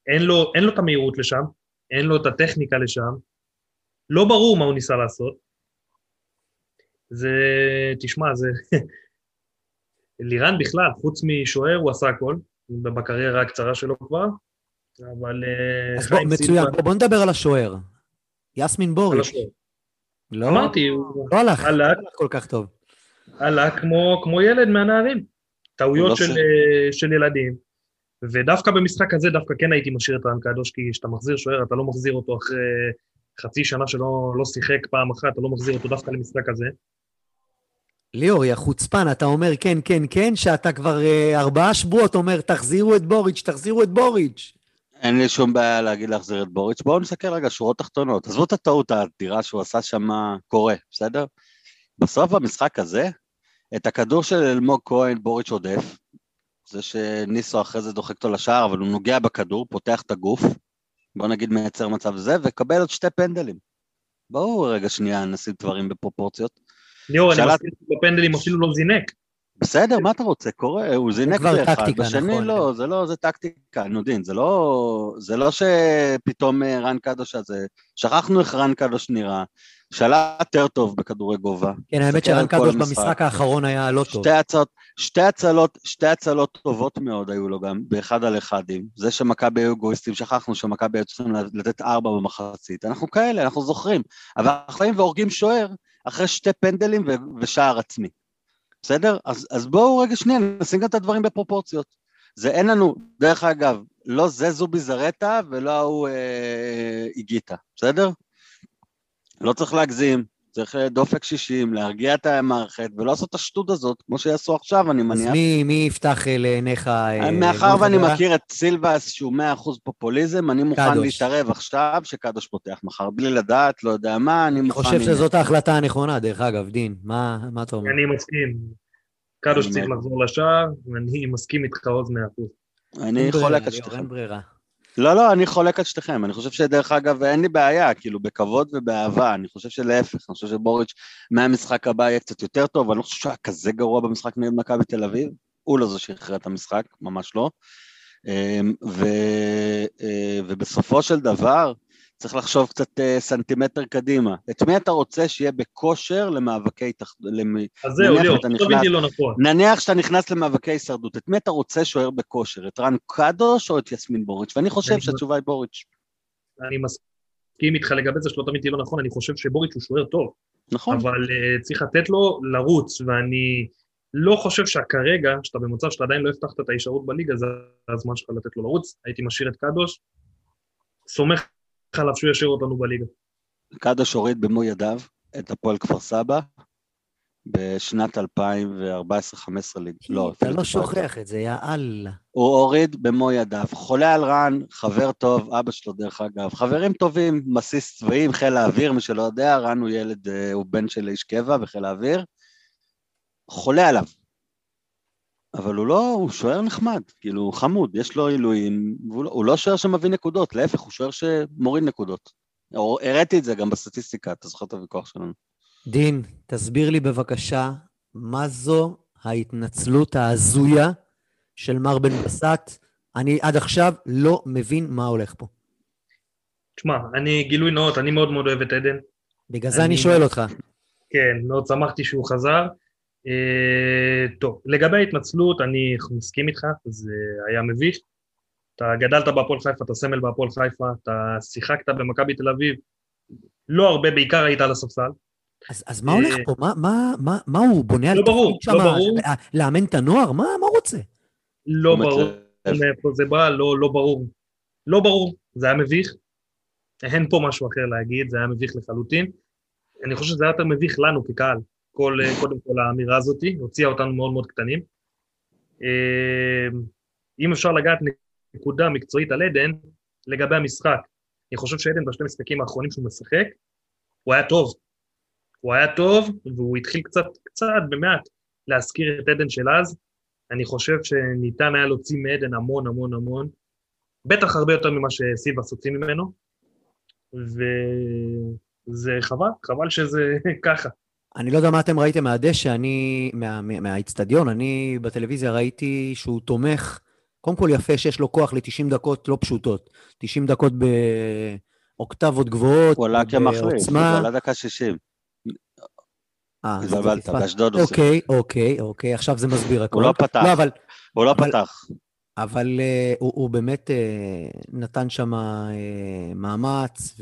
Speaker 4: אין לו, אין לו את המהירות לשם, אין לו את הטכניקה לשם, לא ברור מה הוא ניסה לעשות. זה, תשמע, זה... לירן בכלל, חוץ משוער, הוא עשה הכל, בקריירה הקצרה שלו כבר, אבל אה,
Speaker 1: אז בוא, מצוין. בוא, בוא נדבר על השוער. יסמין.
Speaker 4: השוער.
Speaker 1: לא,
Speaker 4: אמרתי, הוא
Speaker 1: לא הלך,
Speaker 4: הלך.
Speaker 1: לא הלך כל כך טוב.
Speaker 4: עלה כמו, כמו ילד מהנערים. טעויות
Speaker 7: לא
Speaker 4: של, אה, של ילדים. ודווקא במשחק הזה, דווקא כן הייתי משאיר את רן קדוש, כי כשאתה מחזיר שוער, אתה לא מחזיר אותו אחרי חצי שנה שלא לא שיחק פעם אחת, אתה לא מחזיר אותו דווקא למשחק הזה.
Speaker 1: ליאור, יא חוצפן, אתה אומר כן, כן, כן, שאתה כבר אה, ארבעה שבועות אומר, תחזירו את בוריץ', תחזירו את בוריץ'.
Speaker 7: אין לי שום בעיה להגיד להחזיר את בוריץ'. בואו נסתכל רגע, שורות תחתונות. עזבו את הטעות האדירה שהוא עשה שם קורה, בסדר? בסוף במשחק הזה, את הכדור של אלמוג כהן בוריץ' עודף, זה שניסו אחרי זה דוחק אותו לשער, אבל הוא נוגע בכדור, פותח את הגוף, בוא נגיד מייצר מצב זה, וקבל עוד שתי פנדלים. בואו רגע שנייה נשים דברים בפרופורציות.
Speaker 4: ליאור, אני מסכים שבפנדלים אפילו לא זינק.
Speaker 7: בסדר, מה אתה רוצה? קורה, הוא זינק
Speaker 1: כבר
Speaker 7: באחד,
Speaker 1: טקטיקה,
Speaker 7: בשני
Speaker 1: נכון.
Speaker 7: לא, זה לא, זה טקטיקה, נו דין, זה לא, זה לא שפתאום אה, רן קדוש הזה, שכחנו איך רן קדוש נראה, שלט יותר טוב בכדורי גובה.
Speaker 1: כן, האמת שרן קדוש. במשחק האחרון היה לא טוב.
Speaker 7: שתי הצלות, שתי הצלות, שתי הצלות טובות מאוד היו לו גם, באחד על אחדים. זה שמכבי היו אגואיסטים, שכחנו שמכבי היו צריכים לתת ארבע במחצית. אנחנו כאלה, אנחנו זוכרים. אבל אנחנו באים והורגים שוער אחרי שתי פנדלים ו- ושער עצמי. בסדר? אז, אז בואו רגע שנייה, נשים גם את הדברים בפרופורציות. זה אין לנו, דרך אגב, לא זה זובי זרטה ולא ההוא אה, איגיטה, בסדר? לא צריך להגזים, צריך אה, דופק 60, להרגיע את המערכת, ולא לעשות את השטות הזאת, כמו שיעשו עכשיו, אני
Speaker 1: אז
Speaker 7: מניח.
Speaker 1: מי, מי יפתח אה, לעיניך? אה,
Speaker 7: מאחר ואני? מכיר את סילבס, שהוא 100% פופוליזם, אני מוכן
Speaker 1: קדוש.
Speaker 7: להתערב עכשיו שקדוש פותח מחר, בלי לדעת, לא יודע מה, אני
Speaker 1: אני
Speaker 7: מוכן...
Speaker 1: חושב
Speaker 7: הנה.
Speaker 1: שזאת ההחלטה הנכונה, דרך אגב, דין. מה מה אתה אומר?
Speaker 4: אני מסכים. קדוש
Speaker 7: אני
Speaker 4: צריך. לחזור לשער, ואני מסכים איתך מאה אחוז.
Speaker 7: אני
Speaker 1: אין ברירה,
Speaker 7: חולק על שתיכם.
Speaker 1: אין ברירה.
Speaker 7: לא, לא, אני חולק על שתיכם. אני חושב שדרך אגב, אין לי בעיה, כאילו, בכבוד ובאהבה. אני חושב שלהפך, אני חושב שבוריץ' מהמשחק הבא יהיה קצת יותר טוב, אני לא חושב שהוא היה כזה גרוע במשחק נגד מכבי תל אביב. הוא לא זה שהכריע את המשחק, ממש לא. אמ, ו, אה, ובסופו של דבר, צריך לחשוב קצת אה, סנטימטר קדימה. את מי אתה רוצה שיהיה בכושר למאבקי תח... למ...
Speaker 4: אז זהו, ליאור,
Speaker 7: נכנס-
Speaker 4: לא נכון.
Speaker 7: נניח שאתה נכנס למאבקי הישרדות, את מי אתה רוצה שוער בכושר? את רן קדוש או את יסמין בוריץ'? ואני חושב שהתשובה היא בוריץ'.
Speaker 4: אני מסכים איתך לגבי זה שלא תמיד לא נכון, אני חושב שבוריץ' הוא שוער טוב.
Speaker 7: נכון.
Speaker 4: אבל uh, צריך לתת לו לרוץ, ואני לא חושב שכרגע, שאתה במצב שאתה עדיין לא הבטחת את ההישארות בליגה, זה הזמן שלך לתת לו לרוץ. הייתי משאיר את קדוש, סומך עליו שהוא ישאיר אותנו בליגה.
Speaker 7: קדוש הוריד במו ידיו את הפועל כפר סבא בשנת 2014-2015 ליג. לא,
Speaker 1: אתה לא שוכח את זה, יא אללה.
Speaker 7: הוא הוריד במו ידיו. חולה על רן, חבר טוב, אבא שלו דרך אגב. חברים טובים, בסיס צבאי עם חיל האוויר, מי שלא יודע, רן הוא ילד, אה, הוא בן של איש קבע בחיל האוויר. חולה עליו. אבל הוא לא, הוא שוער נחמד, כאילו, הוא חמוד, יש לו עילויים, לא- הוא לא שוער שמביא נקודות, להפך, הוא שוער שמוריד נקודות. או- הראיתי את זה גם בסטטיסטיקה, אתה זוכר את הוויכוח שלנו.
Speaker 1: דין, תסביר לי בבקשה, מה זו ההתנצלות ההזויה של מר בן בסט? אני עד עכשיו לא מבין מה הולך פה.
Speaker 4: תשמע, אני, גילוי נאות, אני מאוד מאוד אוהב את עדן.
Speaker 1: בגלל זה אני
Speaker 4: אני-
Speaker 1: שואל אותך.
Speaker 4: כן, מאוד שמחתי שהוא חזר. Uh, טוב, לגבי ההתנצלות, אני מסכים איתך, זה היה מביך. אתה גדלת בהפועל חיפה, אתה סמל בהפועל חיפה, אתה שיחקת במכבי תל אביב, לא הרבה, בעיקר היית על הספסל.
Speaker 1: אז, אז מה הולך פה? מה, מה, מה, מה הוא בונה על
Speaker 4: לא ברור,
Speaker 1: תפקיד
Speaker 4: לא? ברור.
Speaker 1: לאמן את הנוער? מה, מה הוא רוצה?
Speaker 4: לא
Speaker 7: תשומת
Speaker 4: ברור. מאיפה זה בא, לא, לא ברור. לא ברור, זה היה מביך. אין פה משהו אחר להגיד, זה היה מביך לחלוטין. אני חושב שזה היה יותר מביך לנו כקהל. כל, אה, קודם כל האמירה הזאת, הוציאה אותנו מאוד מאוד קטנים. אה, אם אפשר לגעת נקודה מקצועית על עדן, לגבי המשחק. אני חושב שעדן בשני המשחקים האחרונים שהוא משחק, הוא היה טוב. הוא היה טוב, והוא התחיל קצת, קצת, במעט, להזכיר את עדן של אז. אני חושב שניתן היה להוציא מעדן המון המון המון, בטח הרבה יותר ממה שסילבס הוציא ממנו, וזה חבל, חבל שזה ככה.
Speaker 1: אני לא יודע מה אתם ראיתם מהדשא, אני, מה- מה- מהאיצטדיון, אני בטלוויזיה ראיתי שהוא תומך, קודם כל יפה שיש לו כוח ל-90 דקות לא פשוטות. 90 דקות באוקטבות גבוהות,
Speaker 7: הוא עלה כמחליף, הוא. עלה דקה 60.
Speaker 1: אה, אז
Speaker 7: התבלבלת. באשדוד עושים.
Speaker 1: אוקיי, אוקיי, אוקיי, עכשיו זה מסביר הכול.
Speaker 7: הוא לא פתח.
Speaker 1: לא, אבל,
Speaker 7: הוא לא
Speaker 1: אבל-
Speaker 7: פתח.
Speaker 1: אבל uh, הוא, באמת uh, נתן שם uh, מאמץ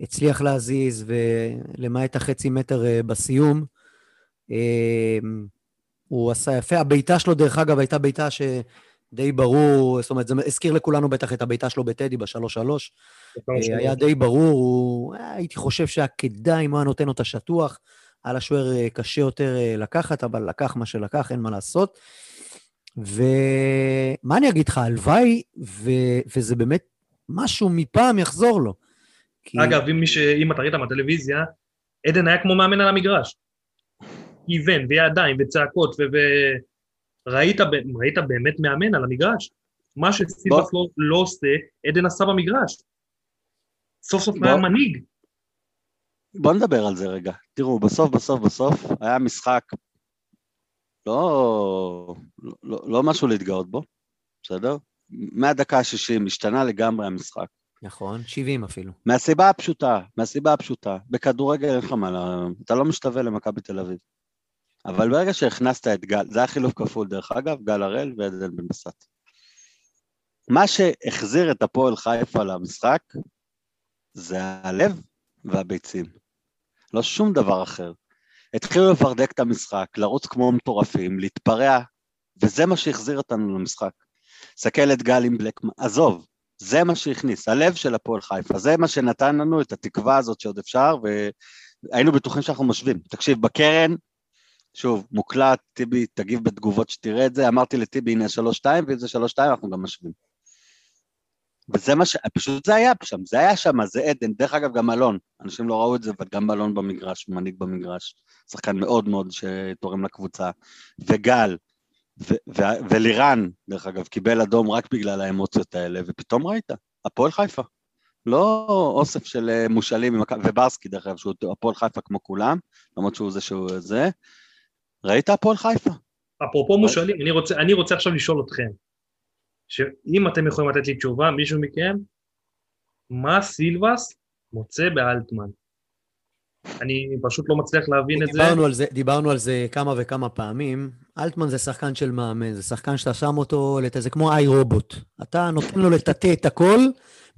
Speaker 1: והצליח להזיז, ולמעט החצי מטר uh, בסיום, uh, הוא עשה יפה. הבעיטה שלו, דרך אגב, הייתה בעיטה שדי ברור, זאת אומרת, זה הזכיר לכולנו בטח את הבעיטה שלו בטדי בשלוש-שלוש. אה, היה די ברור, הוא, אה, הייתי חושב שהיה כדאי אם הוא היה נותן אותה שטוח. על השוער אה, קשה יותר אה, לקחת, אבל לקח מה שלקח, אין מה לעשות. ומה אני אגיד לך, הלוואי, ו... וזה באמת משהו מפעם יחזור לו. כי...
Speaker 4: אגב, אם, ש... אם אתה ראית מהטלוויזיה, עדן היה כמו מאמן על המגרש. כיוון, וידיים, וצעקות, ו... וראית ב- ראית באמת מאמן על המגרש. מה שסילבס לא, לא עושה, עדן עשה במגרש. סוף סוף
Speaker 7: בוא.
Speaker 4: היה מנהיג.
Speaker 7: בוא נדבר על זה רגע. תראו, בסוף, בסוף, בסוף, היה משחק לא, לא, לא משהו להתגאות בו, בסדר? מהדקה ה-60 השתנה לגמרי המשחק.
Speaker 1: נכון, 70 אפילו.
Speaker 7: מהסיבה הפשוטה, מהסיבה הפשוטה, בכדורגל אין לך מה, אתה לא משתווה למכבי תל אביב. אבל ברגע שהכנסת את גל, זה היה חילוף כפול דרך אגב, גל הראל ועדן בן בסט. מה שהחזיר את הפועל חיפה למשחק זה הלב והביצים. לא שום דבר אחר. התחילו לפרדק את המשחק, לרוץ כמו מטורפים, להתפרע, וזה מה שהחזיר אותנו למשחק. סתכל את גל עם בלקמן, עזוב, זה מה שהכניס, הלב של הפועל חיפה, זה מה שנתן לנו את התקווה הזאת שעוד אפשר, והיינו בטוחים שאנחנו משווים. תקשיב, בקרן, שוב, מוקלט, טיבי, תגיב בתגובות שתראה את זה, אמרתי לטיבי, הנה שלוש שתיים, ואם זה שלוש שתיים, אנחנו גם משווים. וזה מה ש... פשוט זה היה שם, זה היה שם, זה עדן, דרך אגב, גם אלון, אנשים לא ראו את זה, אבל גם אלון במגרש, מנהיג במגרש, שחקן מאוד מאוד שתורם לקבוצה, וגל, ו- ולירן, דרך אגב, קיבל אדום רק בגלל האמוציות האלה, ופתאום ראית, הפועל חיפה. לא אוסף של אה, מושאלים, וברסקי, דרך אגב, שהוא הפועל חיפה כמו כולם, למרות שהוא זה שהוא זה. ראית הפועל חיפה?
Speaker 4: אפרופו מושאלים, אני רוצה, אני רוצה עכשיו לשאול אתכם, שאם אתם יכולים לתת לי תשובה, מישהו מכם, מה סילבס מוצא באלטמן? אני פשוט לא מצליח להבין את זה.
Speaker 1: דיברנו על זה, דיברנו על זה כמה וכמה פעמים. אלטמן זה שחקן של מאמן, זה שחקן שאתה שם אותו, זה כמו איי רובוט. אתה נותן לו לטאטא את הכל,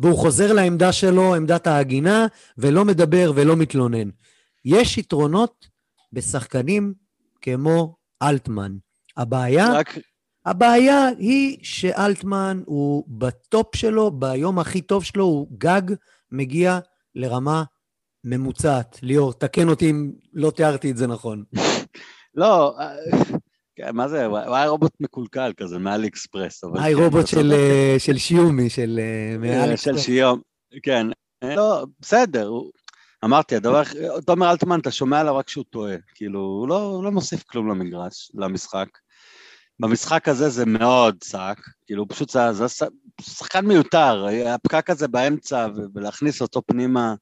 Speaker 1: והוא חוזר לעמדה שלו, עמדת ההגינה, ולא מדבר ולא מתלונן. יש יתרונות בשחקנים כמו אלטמן. הבעיה,
Speaker 7: רק,
Speaker 1: הבעיה היא שאלטמן הוא בטופ שלו, ביום הכי טוב שלו, הוא גג מגיע לרמה ממוצעת. ליאור, תקן אותי אם לא תיארתי את זה נכון.
Speaker 7: לא, אה, כן, מה זה, הוא היה רובוט מקולקל כזה, מאלי אקספרס. אבל
Speaker 1: היי
Speaker 7: כן,
Speaker 1: רובוט של. אה, של שיומי, של אה,
Speaker 7: אה,
Speaker 1: מאלכס.
Speaker 7: של שיום, כן. לא, בסדר, אמרתי, הדבר, תומר אלטמן, אתה שומע עליו רק כשהוא טועה. כאילו, הוא לא, לא מוסיף כלום למגרש, למשחק. במשחק הזה זה מאוד צעק, כאילו, פשוט זה, שחקן מיותר, הפקק הזה באמצע, ולהכניס אותו פנימה,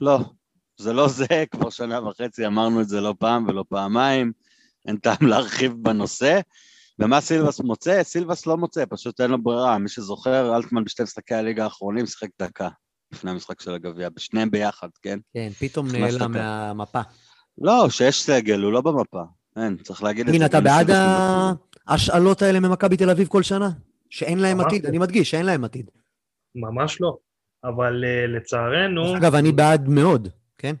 Speaker 7: לא, זה לא זה, כבר שנה וחצי אמרנו את זה לא פעם ולא פעמיים, אין טעם להרחיב בנושא. ומה סילבס מוצא? סילבס לא מוצא, פשוט אין לו ברירה. מי שזוכר, אלטמן בשתי משחקי הליגה האחרונים שיחק דקה לפני המשחק של הגביע, בשניהם ביחד, כן?
Speaker 1: כן, פתאום נעלם. מהמפה.
Speaker 7: לא, שיש סגל, הוא לא במפה. אין, צריך להגיד את זה.
Speaker 1: הנה, אתה בעד. ההשאלות האלה ממכבי תל אביב כל שנה? שאין להם עתיד,
Speaker 4: לא.
Speaker 1: אני מדגיש, שאין להם עתיד.
Speaker 4: ממש לא. אבל uh, לצערנו...
Speaker 1: אגב, אני בעד מאוד, כן?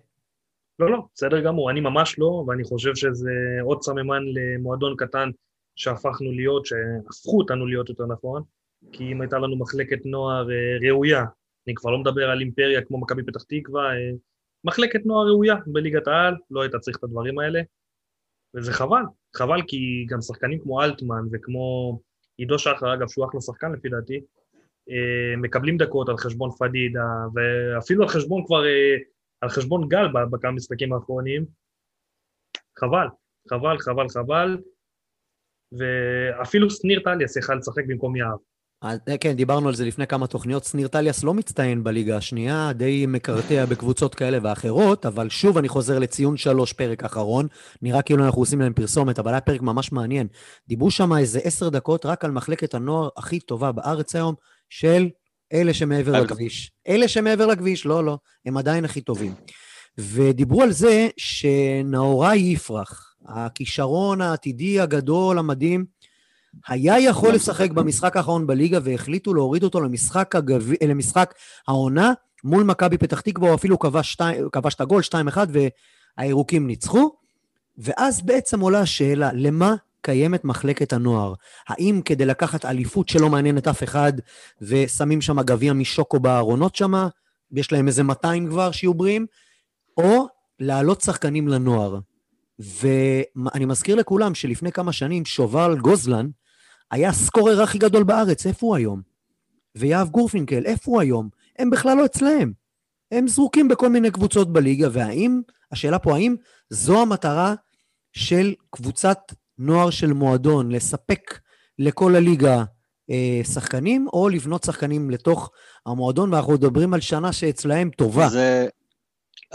Speaker 4: לא, לא, בסדר גמור, אני ממש לא, ואני חושב שזה עוד סממן למועדון קטן שהפכנו להיות, שהפכו אותנו להיות יותר נכון, כי אם הייתה לנו מחלקת נוער אה, ראויה, אני כבר לא מדבר על אימפריה כמו מכבי פתח תקווה, אה, מחלקת נוער ראויה בליגת העל, לא היית צריך את הדברים האלה, וזה חבל, חבל כי גם שחקנים כמו אלטמן וכמו עידו שחר, אגב, שהוא אחלה שחקן לפי דעתי, מקבלים דקות על חשבון פדידה, ואפילו על חשבון כבר, אה, על חשבון גל בכמה משחקים האחרונים. חבל, חבל, חבל, חבל. ואפילו שניר טליאס יכל לשחק במקום.
Speaker 1: אז, אה, כן, דיברנו על זה לפני כמה תוכניות. שניר טליאס לא מצטיין בליגה השנייה, די מקרטע בקבוצות כאלה ואחרות, אבל שוב אני חוזר לציון שלוש, פרק אחרון. נראה כאילו אנחנו עושים להם פרסומת, אבל היה פרק ממש מעניין. דיברו שם איזה עשר דקות רק על מחלקת הנוער הכי טובה בארץ היום, של אלה שמעבר. לכביש. אלה שמעבר לכביש, לא, לא, הם עדיין הכי טובים. ודיברו על זה שנאורי יפרח, הכישרון העתידי הגדול, המדהים, היה יכול לשחק במשחק האחרון בליגה והחליטו להוריד אותו למשחק, הגב... למשחק העונה מול מכבי פתח תקווה, הוא אפילו כבש, שתי... כבש את הגול 2-1 והירוקים ניצחו. ואז בעצם עולה השאלה, למה קיימת מחלקת הנוער? האם כדי לקחת אליפות שלא מעניינת אף אחד ושמים שם גביע משוקו בארונות שם, יש להם איזה 200 כבר שיהיו בריאים, או להעלות שחקנים לנוער. ואני מזכיר לכולם שלפני כמה שנים שובל גוזלן היה הסקורר הכי גדול בארץ, איפה הוא היום? ויהב גורפינקל, איפה הוא היום? הם בכלל לא אצלם. הם זרוקים בכל מיני קבוצות בליגה, והאם, השאלה פה, האם זו המטרה של קבוצת נוער של מועדון, לספק לכל הליגה אה, שחקנים, או לבנות שחקנים לתוך המועדון, ואנחנו מדברים על שנה שאצלהם טובה.
Speaker 7: זה...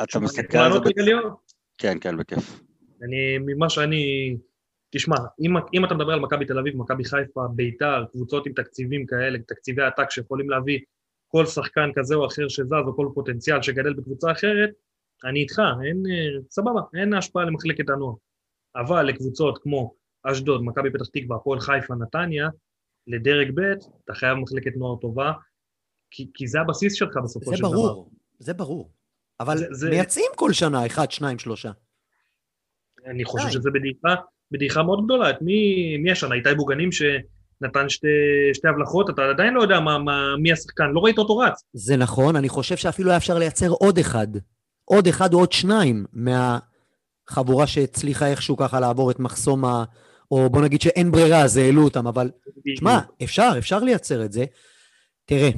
Speaker 7: אתה מסתכל על זה... ב-
Speaker 4: רגע ליאור?
Speaker 7: כן, כן, בכיף.
Speaker 4: אני, ממה שאני... תשמע, אם, אם אתה מדבר על מכבי תל אביב, מכבי חיפה, ביתר, קבוצות עם תקציבים כאלה, תקציבי עתק שיכולים להביא כל שחקן כזה או אחר שזז, או כל פוטנציאל שגדל בקבוצה אחרת, אני איתך, אין, אה, סבבה, אין השפעה למחלקת הנוער. אבל לקבוצות כמו אשדוד, מכבי פתח תקווה, הפועל חיפה, נתניה, לדרג ב', אתה חייב מחלקת נוער טובה, כי, כי זה הבסיס שלך בסופו
Speaker 1: זה
Speaker 4: של דבר.
Speaker 1: ברור, זה ברור. אבל
Speaker 4: זה- זה-
Speaker 1: מייצאים כל שנה אחד, שניים, שלושה.
Speaker 4: אני חושב
Speaker 1: די.
Speaker 4: שזה בדיחה, בדיחה מאוד גדולה. את מי, מי השנה? איתי בוגנים שנתן שתי, שתי הבלחות, אתה עדיין לא יודע מה, מה, מי השחקן, לא ראית אותו רץ.
Speaker 1: זה נכון, אני חושב שאפילו היה אפשר לייצר עוד אחד, עוד אחד או עוד שניים מהחבורה שהצליחה איכשהו ככה לעבור את מחסום ה... או בוא נגיד שאין ברירה, אז העלו אותם, אבל שמע, אפשר, אפשר לייצר את זה. תראה,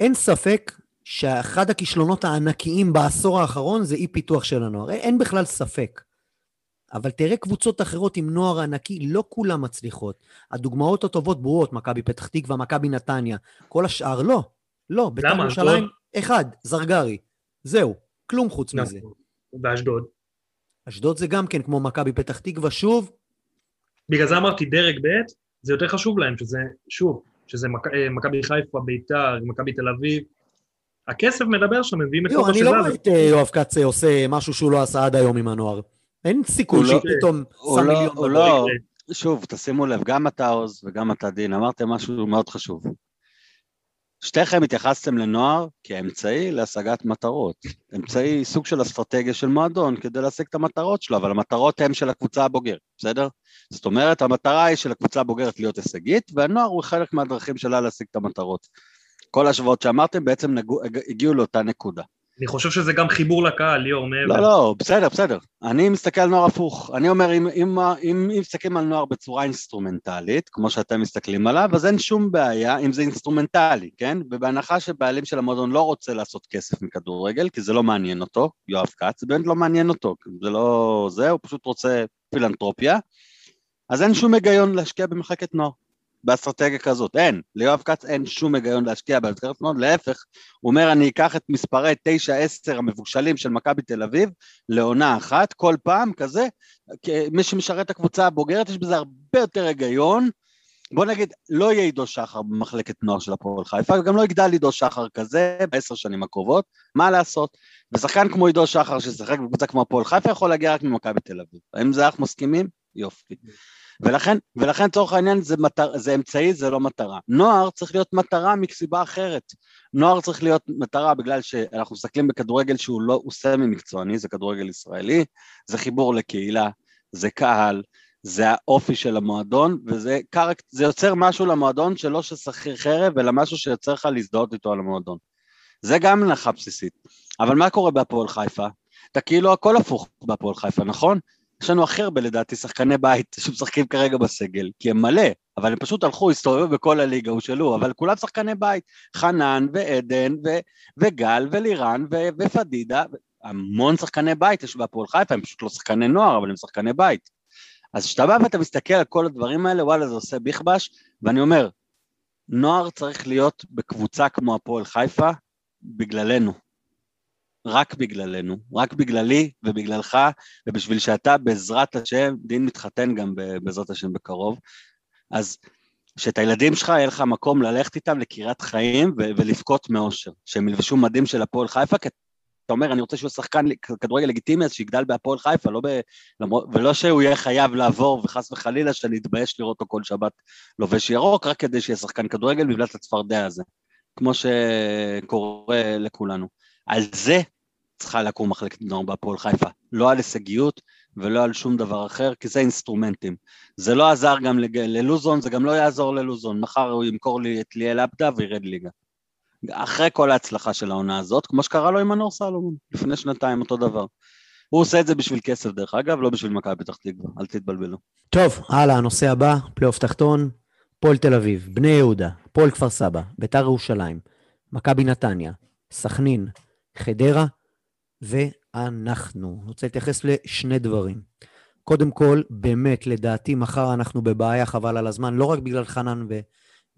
Speaker 1: אין ספק שאחד הכישלונות הענקיים בעשור האחרון זה אי פיתוח של הנוער. אין, בכלל ספק. אבל תראה קבוצות אחרות עם נוער ענקי, לא כולן מצליחות. הדוגמאות הטובות ברורות, מכבי פתח תקווה, מכבי נתניה. כל השאר לא. לא, בית"ר? ירושלים? אחד, זרגרי. זהו, כלום חוץ מזה.
Speaker 4: נכון. באשדוד.
Speaker 1: אשדוד זה גם כן כמו מכבי פתח תקווה, שוב,
Speaker 4: בגלל זה אמרתי דרג ב', זה יותר חשוב להם, שזה, שוב, שזה אה, מכבי חיפה, ביתר, מכבי תל אביב. הכסף מדבר שם, מביאים את כל
Speaker 1: אני לא רואה. את אה, יואב כץ אה, עושה משהו שהוא לא עשה עד היום עם הנוער. אין סיכוי
Speaker 7: לא-
Speaker 1: שפתאום שם
Speaker 7: לא-
Speaker 1: מיליון בבית.
Speaker 7: לא, שוב, תשימו לב, גם אתה עוז וגם אתה דין, אמרתם משהו מאוד חשוב. שתיכם התייחסתם לנוער כאמצעי להשגת מטרות. אמצעי, סוג של אסטרטגיה של מועדון כדי להשיג את המטרות שלו, אבל המטרות הן של הקבוצה הבוגרת, בסדר? זאת אומרת, המטרה היא של הקבוצה הבוגרת להיות הישגית, והנוער הוא חלק מהדרכים שלה להשיג את המטרות. כל השוואות שאמרתם בעצם נגעו, הגיעו לאותה נקודה.
Speaker 4: אני חושב שזה גם חיבור לקהל, ליאור, מעבר.
Speaker 7: לא, לא, בסדר, בסדר. אני מסתכל על נוער הפוך. אני אומר, אם, אם, אם, אם מסתכלים על נוער בצורה אינסטרומנטלית, כמו שאתם מסתכלים עליו, אז אין שום בעיה אם זה אינסטרומנטלי, כן? ובהנחה שבעלים של המועדון לא רוצה לעשות כסף מכדורגל, כי זה לא מעניין אותו, יואב כץ, זה באמת לא מעניין אותו, זה לא זה, הוא פשוט רוצה פילנטרופיה, אז אין שום היגיון להשקיע במחלקת נוער. באסטרטגיה כזאת, אין, ליואב כץ אין שום היגיון להשקיע במחלקת נוער, להפך, הוא אומר אני אקח את מספרי 9-10 המבושלים של מכבי תל אביב לעונה אחת, כל פעם כזה, מי שמשרת את הקבוצה הבוגרת, יש בזה הרבה יותר היגיון. בוא נגיד, לא יהיה עידו שחר במחלקת נוער של הפועל חיפה, וגם לא יגדל עידו שחר כזה בעשר שנים הקרובות, מה לעשות? ושחקן כמו עידו שחר ששיחק בקבוצה כמו הפועל חיפה יכול להגיע רק ממכבי תל אביב. האם זה אנחנו מסכימים? יופי. ולכן, ולכן צורך העניין זה, מטר, זה אמצעי, זה לא מטרה. נוער צריך להיות מטרה מסיבה אחרת. נוער צריך להיות מטרה בגלל שאנחנו מסתכלים בכדורגל שהוא לא, הוא סמי מקצועני, זה כדורגל ישראלי, זה חיבור לקהילה, זה קהל, זה האופי של המועדון, וזה קרק, זה יוצר משהו למועדון שלא של שכיר חרב, אלא משהו שיוצר לך להזדהות איתו על המועדון. זה גם הנחה בסיסית. אבל מה קורה בהפועל חיפה? אתה כאילו הכל הפוך בהפועל חיפה, נכון? יש לנו הכי הרבה לדעתי שחקני בית שמשחקים כרגע בסגל, כי הם מלא, אבל הם פשוט הלכו, הסתובבו בכל הליגה, הושאלו, אבל כולם שחקני בית, חנן ועדן ו- וגל ולירן ו- ופדידה, המון שחקני בית יש בהפועל חיפה, הם פשוט לא שחקני נוער, אבל הם שחקני בית. אז כשאתה בא ואתה מסתכל על כל הדברים האלה, וואלה, זה עושה בכבש, ואני אומר, נוער צריך להיות בקבוצה כמו הפועל חיפה, בגללנו. רק בגללנו, רק בגללי ובגללך, ובשביל שאתה בעזרת השם, דין מתחתן גם בעזרת השם בקרוב, אז שאת הילדים שלך יהיה לך מקום ללכת איתם לקריית חיים ו- ולבכות מאושר, שהם ילבשו מדים של הפועל חיפה, כי אתה אומר, אני רוצה שהוא שחקן כדורגל לגיטימי, אז שיגדל בהפועל חיפה, לא ב... ולא שהוא יהיה חייב לעבור, וחס וחלילה שאני אתבייש לראות אותו כל שבת לובש ירוק, רק כדי שיהיה שחקן כדורגל בגלל הצפרדע הזה, כמו שקורה לכולנו. על זה צריכה לקום מחלקת נוער בהפועל חיפה, לא על הישגיות ולא על שום דבר אחר, כי זה אינסטרומנטים. זה לא עזר גם ללוזון, זה גם לא יעזור ללוזון, מחר הוא ימכור לי את ליאל עבדה וירד ליגה. אחרי כל ההצלחה של העונה הזאת, כמו שקרה לו עם מנור סלומון, לפני שנתיים אותו דבר. הוא עושה את זה בשביל כסף דרך אגב, לא בשביל מכבי פתח תקווה, אל תתבלבלו.
Speaker 1: טוב, הלאה, הנושא הבא, פלייאוף תחתון, פועל תל אביב, בני יהודה, פועל כפר סבא, ביתר ירושלים, מכבי נתניה, סכנין, חדרה, ואנחנו. אני רוצה להתייחס לשני דברים. קודם כל, באמת, לדעתי, מחר אנחנו בבעיה חבל על הזמן, לא רק בגלל חנן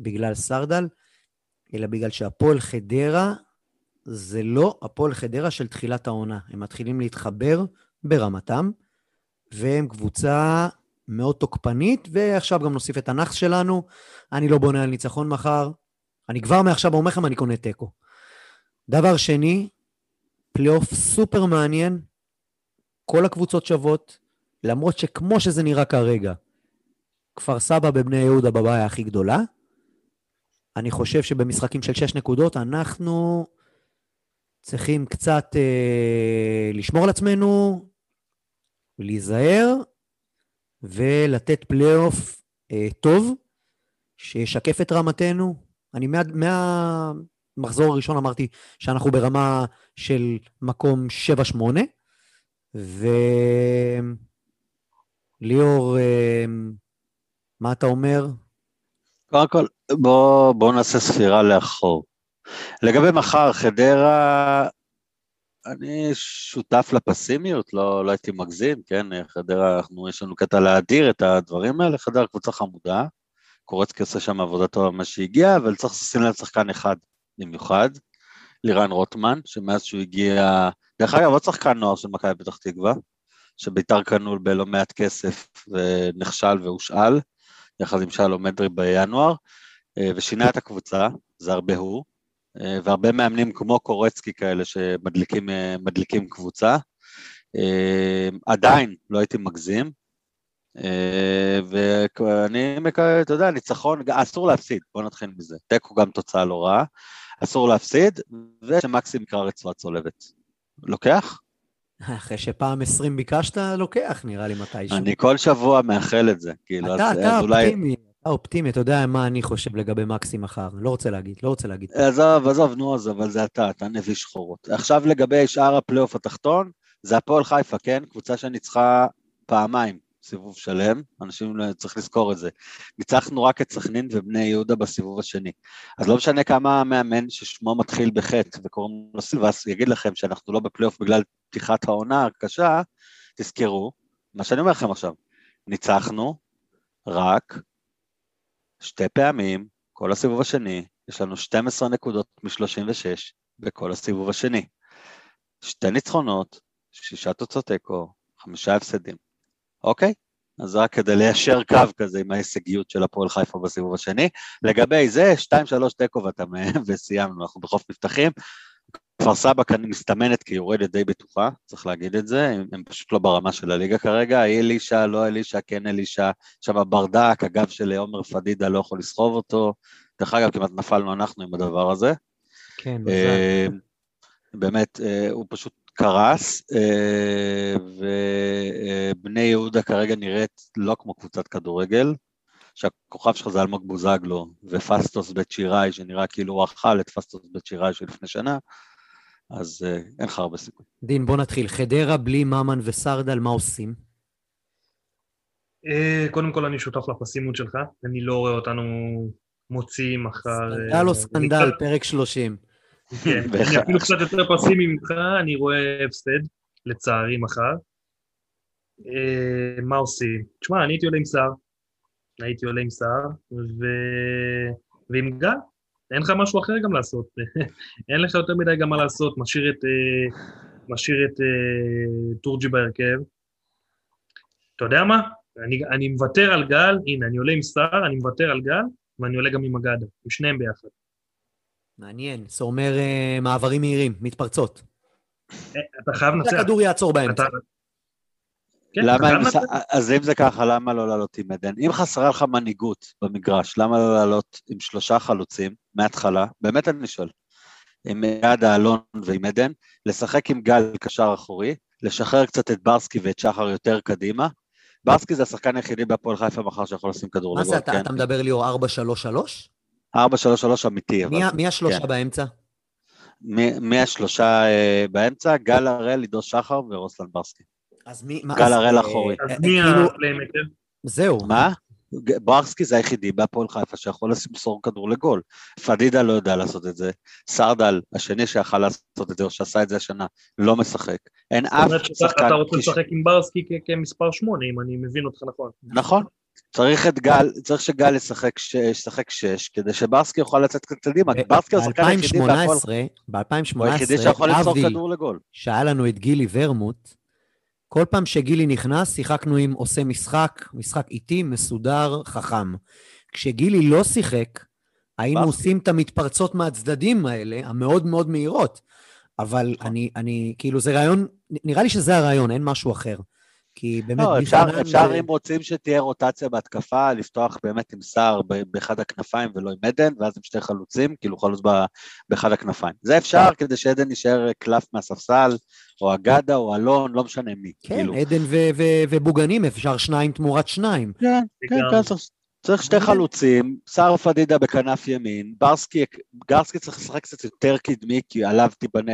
Speaker 1: ובגלל סרדל, אלא בגלל שהפועל חדרה זה לא הפועל חדרה של תחילת העונה. הם מתחילים להתחבר ברמתם, והם קבוצה מאוד תוקפנית, ועכשיו גם נוסיף את הנאחס שלנו. אני לא בונה על ניצחון מחר, אני כבר מעכשיו אומר לכם, אני קונה תיקו. דבר שני, פלייאוף סופר מעניין, כל הקבוצות שוות, למרות שכמו שזה נראה כרגע, כפר סבא ובני יהודה בבעיה הכי גדולה. אני חושב שבמשחקים של שש נקודות אנחנו צריכים קצת אה, לשמור על עצמנו, להיזהר ולתת פלייאוף אה, טוב, שישקף את רמתנו. אני מה, מהמחזור הראשון אמרתי שאנחנו ברמה של מקום 7-8, וליאור, אה, מה אתה אומר?
Speaker 7: קודם כל, בואו בוא נעשה ספירה לאחור. לגבי מחר, חדרה, אני שותף לפסימיות, לא, לא הייתי מגזים, כן? חדרה, אנחנו, יש לנו קטע להאדיר את הדברים האלה, חדרה קבוצה חמודה, קורצקי עושה שם עבודה טובה מה שהגיע, אבל צריך לשים לב שחקן אחד במיוחד, לירן רוטמן, שמאז שהוא הגיע, דרך אגב, עוד שחקן נוער של מכבי פתח תקווה, שביתר קנו בלא מעט כסף ונכשל והושאל, יחד עם שלום מדרי בינואר, ושינה את הקבוצה, זה הרבה הוא, והרבה מאמנים כמו קורצקי כאלה שמדליקים קבוצה. עדיין לא הייתי מגזים, ואני מקווה, אתה יודע, ניצחון, אסור להפסיד, בוא נתחיל מזה. תיקו גם תוצאה לא רעה, אסור להפסיד, ושמקסים יקרא רצועה צולבת. לוקח?
Speaker 1: אחרי שפעם עשרים ביקשת, לוקח, נראה לי מתישהו.
Speaker 7: אני כל שבוע מאחל את זה, כאילו,
Speaker 1: אתה, אז, אתה אז אולי... אופטימי, אתה אופטימי, אתה יודע מה אני חושב לגבי מקסי מחר. לא רוצה להגיד, לא רוצה להגיד.
Speaker 7: עזוב, עזוב, נו, עזוב, אבל זה אתה, אתה נביא שחורות. עכשיו לגבי שאר הפלייאוף התחתון, זה הפועל חיפה, כן? קבוצה שניצחה פעמיים. סיבוב שלם, אנשים לא- צריך לזכור את זה. ניצחנו רק את סכנין ובני יהודה בסיבוב השני. אז לא משנה כמה מאמן ששמו מתחיל בחטא וקוראים לו סילבס, יגיד לכם שאנחנו לא בפלייאוף בגלל פתיחת העונה הקשה, תזכרו, מה שאני אומר לכם עכשיו, ניצחנו רק שתי פעמים, כל הסיבוב השני, יש לנו 12 נקודות מ-36 בכל הסיבוב השני. שתי ניצחונות, שישה תוצאות תיקו, חמישה הפסדים. אוקיי? אז רק כדי ליישר קו כזה עם ההישגיות של הפועל חיפה בסיבוב השני. לגבי זה, 2-3 תיקו וסיימנו, אנחנו בחוף מבטחים. כפר סבא כאן מסתמנת כיורדת די בטוחה, צריך להגיד את זה, הם, הם פשוט לא ברמה של הליגה כרגע, אלישע, לא אלישע, כן אלישע, שם ברדק, הגב של עומר פדידה לא יכול לסחוב אותו, דרך אגב כמעט נפלנו אנחנו עם הדבר הזה.
Speaker 1: כן, מזל.
Speaker 7: באמת, הוא פשוט קרס, אה, ובני יהודה כרגע נראית לא כמו קבוצת כדורגל, שהכוכב שלך זה אלמוג בוזגלו, ופסטוס בית שיראי, שנראה כאילו הוא אכל את פסטוס בית שיראי של לפני שנה, אז אה, אין לך הרבה סיכוי.
Speaker 1: דין, בוא נתחיל. חדרה בלי ממן וסרדל, מה עושים?
Speaker 4: אה, קודם כל אני שותף לפסימות שלך, אני לא רואה אותנו מוציאים אחר...
Speaker 1: סקנדל או סקנדל, פרק 30.
Speaker 4: כן, אני אפילו קצת יותר פסימי ממך, אני רואה הפסד, לצערי מחר. אה, מה עושים? תשמע, אני הייתי עולה עם סער, הייתי עולה עם סער, ו... ועם גל, אין לך משהו אחר גם לעשות. אין לך יותר מדי גם מה לעשות, משאיר את, אה, משאיר את אה, תורג'י בהרכב. אתה יודע מה? אני, אני מוותר על גל, הנה, אני עולה עם סער, אני מוותר על גל, ואני עולה גם עם אגדה, עם שניהם ביחד.
Speaker 1: מעניין. זה אומר אה, מעברים מהירים, מתפרצות.
Speaker 4: אה, אתה חייב לנצח.
Speaker 1: הכדור יעצור באמצע.
Speaker 4: כן,
Speaker 7: למה, אם. אז אם זה ככה, למה לא לעלות עם עדן? אם חסרה לך מנהיגות במגרש, למה לא לעלות עם שלושה חלוצים מההתחלה? באמת אני שואל. עם יד האלון ועם עדן, לשחק עם גל קשר אחורי, לשחרר קצת את ברסקי ואת שחר יותר קדימה. ברסקי זה השחקן היחידי בהפועל חיפה מחר שיכול לשים כדור
Speaker 1: מה
Speaker 7: לגול,
Speaker 1: זה, אתה
Speaker 7: כן?
Speaker 1: אתה מדבר ליאור 4-3-3?
Speaker 7: 4-3-3 אמיתי, אבל...
Speaker 1: מי ה- מי השלושה
Speaker 7: כן.
Speaker 1: באמצע?
Speaker 7: מי- מי השלושה אה, באמצע? גל הראל, עידו שחר ורוסלן ברסקי.
Speaker 1: אז מי... מה-
Speaker 7: גל
Speaker 1: אז,
Speaker 7: הראל
Speaker 1: אה,
Speaker 7: אחורי.
Speaker 4: אז
Speaker 1: אה,
Speaker 4: מי
Speaker 1: כאילו,
Speaker 4: הפליימקר?
Speaker 1: זהו.
Speaker 7: מה? ברסקי זה היחידי בהפועל חיפה שיכול למסור כדור לגול. פדידה לא יודע לעשות את זה. סרדל, השני שיכל לעשות את זה, או שעשה את זה השנה, לא משחק. אין אף שחקן...
Speaker 4: אתה רוצה לשחק עם ברסקי כמספר שמונה, אם אני מבין אותך נכון.
Speaker 7: נכון. צריך את גל, צריך שגל ישחק ש- ישחק שש, כדי שברסקי יוכל לצאת קצת קדימה, כי ברסקי הוא השחקן היחידי בהפועל...
Speaker 1: ב-2018,
Speaker 7: הוא היחידי שיכול למסור
Speaker 1: להבדיל,
Speaker 7: כדור לגול.
Speaker 1: שהיה לנו את גילי ורמוט, כל פעם שגילי נכנס, שיחקנו עם עושה משחק, משחק איטי, מסודר, חכם. כשגילי לא שיחק, היינו
Speaker 7: ברסקי.
Speaker 1: עושים את המתפרצות מהצדדים האלה, המאוד מאוד מהירות. אבל אני, אני, כאילו, זה רעיון, נראה לי שזה הרעיון, אין משהו אחר. כי באמת,
Speaker 7: לא, אפשר, אפשר
Speaker 1: אה,
Speaker 7: אם רוצים שתהיה רוטציה בהתקפה, לפתוח באמת עם סער באחד הכנפיים ולא עם עדן, ואז עם שתי חלוצים, כאילו חלוץ ב- באחד הכנפיים. זה אפשר כדי שעדן יישאר קלף מהספסל, או אגדה או אלון, לא משנה מי.
Speaker 1: כן,
Speaker 7: כאילו.
Speaker 1: עדן ו- ו- ובוגנים, אפשר שניים תמורת שניים.
Speaker 7: כן, כן, כן, צריך, צריך שתי חלוצים, סער פדידה בכנף ימין, ברסקי, גרסקי צריך לשחק קצת יותר קדמי, כי עליו תיבנה,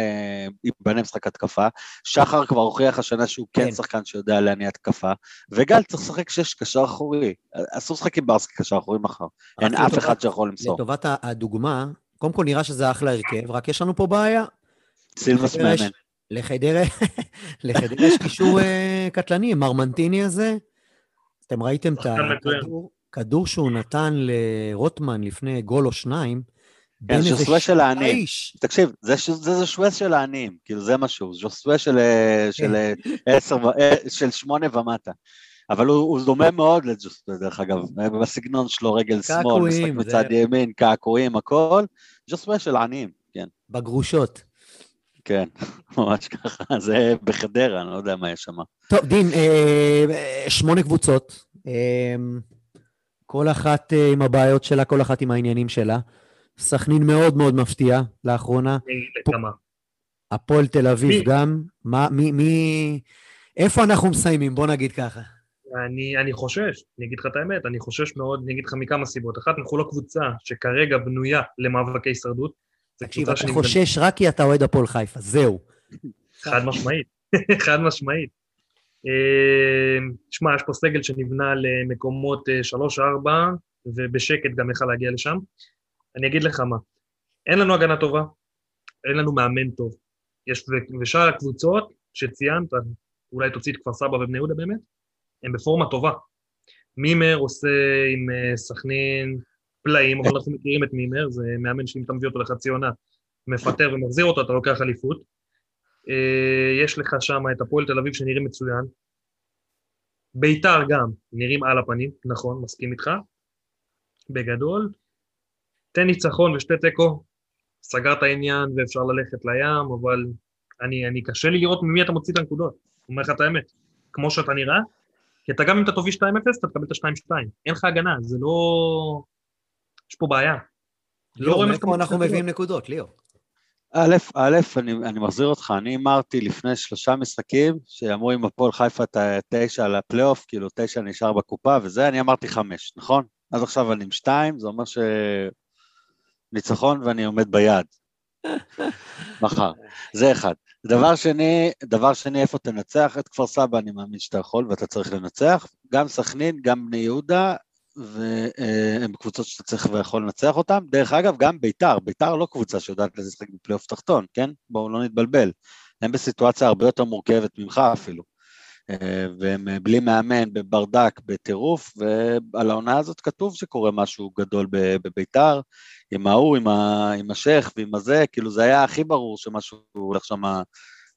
Speaker 7: ייבנה משחק התקפה. שחר כבר הוכיח השנה שהוא כן,
Speaker 1: כן.
Speaker 7: שחקן שיודע להניע התקפה, וגל צריך לשחק שש קשר אחורי. אסור לשחק עם ברסקי קשר אחורי מחר. אין אף אחד שיכול למסור.
Speaker 1: לטובת הדוגמה, קודם כל נראה שזה אחלה הרכב, רק יש לנו פה בעיה.
Speaker 7: סילבס מאמן.
Speaker 1: לחדרה יש קישור אה, קטלני, מרמנטיני הזה. אתם ראיתם את. הכדור, כדור שהוא נתן לרוטמן לפני גול או שניים, איזה
Speaker 7: ז'וסווה של העניים. תקשיב, זה זה ז'וסווה של העניים, כאילו זה משהו, ז'וסווה של, אה,
Speaker 1: כן.
Speaker 7: של, אה, עשר ו- אה, של שמונה ומטה. אבל הוא, הוא דומה מאוד לג'וסווה, דרך אגב, בסגנון שלו, רגל שמאל, משחק
Speaker 1: זה-
Speaker 7: מצד ימין, קעקועים, הכל, ז'וסווה של העניים, כן,
Speaker 1: בגרושות.
Speaker 7: כן, ממש ככה, זה בחדרה, אני לא יודע מה יש שם.
Speaker 1: טוב, דין, אה, שמונה קבוצות, אה, כל אחת אה, עם הבעיות שלה, כל אחת עם העניינים שלה. סכנין מאוד מאוד מפתיעה לאחרונה. הפועל תל אביב? גם. מה, מי, מי... איפה אנחנו מסיימים? בוא נגיד ככה.
Speaker 4: אני, אני חושש, אני אגיד לך את האמת, אני חושש מאוד, אני אגיד לך מכמה סיבות. אחת, אנחנו לא קבוצה שכרגע בנויה למאבקי הישרדות.
Speaker 1: תקשיב, אתה חושש רק כי אתה אוהד הפועל חיפה, זהו.
Speaker 4: חד משמעית, חד משמעית. אה, שמע, יש פה סגל שנבנה למקומות 3-4, ובשקט גם יכל להגיע לשם. אני אגיד לך מה, אין לנו הגנה טובה, אין לנו מאמן טוב. יש, ושאר הקבוצות שציינת, אולי תוציא את כפר סבא ובני יהודה באמת, הם בפורמה טובה. מימר עושה עם אה, סכנין פלאים, אבל אנחנו מכירים את מימר, זה מאמן שאם אתה מביא אותו לחצי עונה, מפטר ומחזיר אותו, אתה לוקח אליפות. אה, יש לך שם את הפועל תל אביב שנראים מצוין. ביתר גם, נראים על הפנים, נכון, מסכים איתך. בגדול. תן ניצחון ושתי תיקו, סגר את העניין ואפשר ללכת לים, אבל אני, אני קשה לי לראות ממי אתה מוציא את הנקודות. אומר לך את האמת. כמו שאתה נראה, כי אתה גם אם אתה תוביל 2-0, אתה תקבל את ה-2-2. אין לך הגנה, זה לא... יש פה בעיה. לא רואה
Speaker 1: מאיפה
Speaker 4: מקומות
Speaker 1: אנחנו. מביאים נקודות, ליאור?
Speaker 7: א', א', אני, אני מחזיר אותך, אני הימרתי לפני שלושה משחקים, שאמרו עם הפועל חיפה את התשע על הפלייאוף, כאילו תשע נשאר בקופה וזה, אני אמרתי חמש, נכון? אז עכשיו אני עם שתיים, זה אומר שניצחון ואני עומד ביעד. מחר. זה אחד. דבר שני, דבר שני, איפה תנצח? את כפר סבא אני מאמין שאתה יכול ואתה צריך לנצח. גם סכנין, גם בני יהודה, והן קבוצות שאתה צריך ויכול לנצח אותן. דרך אגב, גם ביתר, ביתר לא קבוצה שיודעת לשחק בפלייאוף תחתון, כן? בואו לא נתבלבל. הם בסיטואציה הרבה יותר מורכבת ממך אפילו. אה, והם בלי מאמן, בברדק, בטירוף, ועל העונה הזאת כתוב שקורה משהו גדול בביתר, עם ההוא, עם, ה, עם השייח ועם הזה, כאילו זה היה הכי ברור שמשהו הולך שם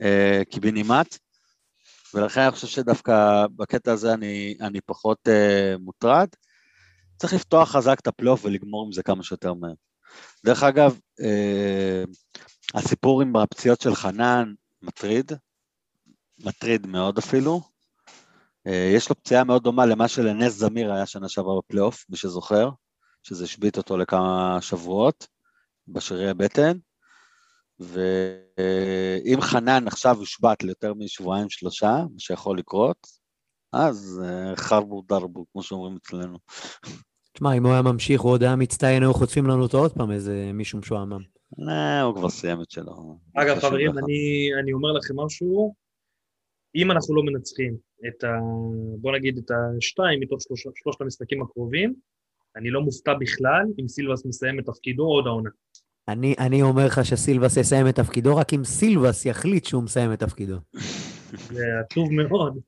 Speaker 7: אה, קיבינימט, ולכן אני חושב שדווקא בקטע הזה אני, אני פחות אה, מוטרד. צריך לפתוח חזק את הפלייאוף ולגמור עם זה כמה שיותר מהר. דרך אגב, אה, הסיפור עם הפציעות של חנן מטריד, מטריד מאוד אפילו. אה, יש לו פציעה מאוד דומה למה שלנס זמיר היה שנה שעברה בפלייאוף, מי שזוכר. שזה השבית אותו לכמה שבועות בשרירי הבטן, ואם חנן עכשיו יושבת ליותר משבועיים שלושה, מה שיכול לקרות, אז אה, חרבו דרבו, כמו שאומרים אצלנו.
Speaker 1: תשמע, אם הוא היה ממשיך, הוא עוד היה מצטיין, היו חוטפים לנו אותו עוד פעם, איזה מישהו משועמם.
Speaker 7: לא, הוא כבר סיים את שלו.
Speaker 4: אגב, חברים, אני, אני אומר לכם משהו, אם אנחנו לא מנצחים את ה... בוא נגיד את השתיים מתוך שלוש, שלושת המשחקים הקרובים, אני לא מופתע בכלל אם סילבס מסיים את תפקידו עוד העונה.
Speaker 1: אני, אני אומר לך שסילבס יסיים את תפקידו, רק אם סילבס יחליט שהוא מסיים את תפקידו.
Speaker 4: זה עצוב מאוד.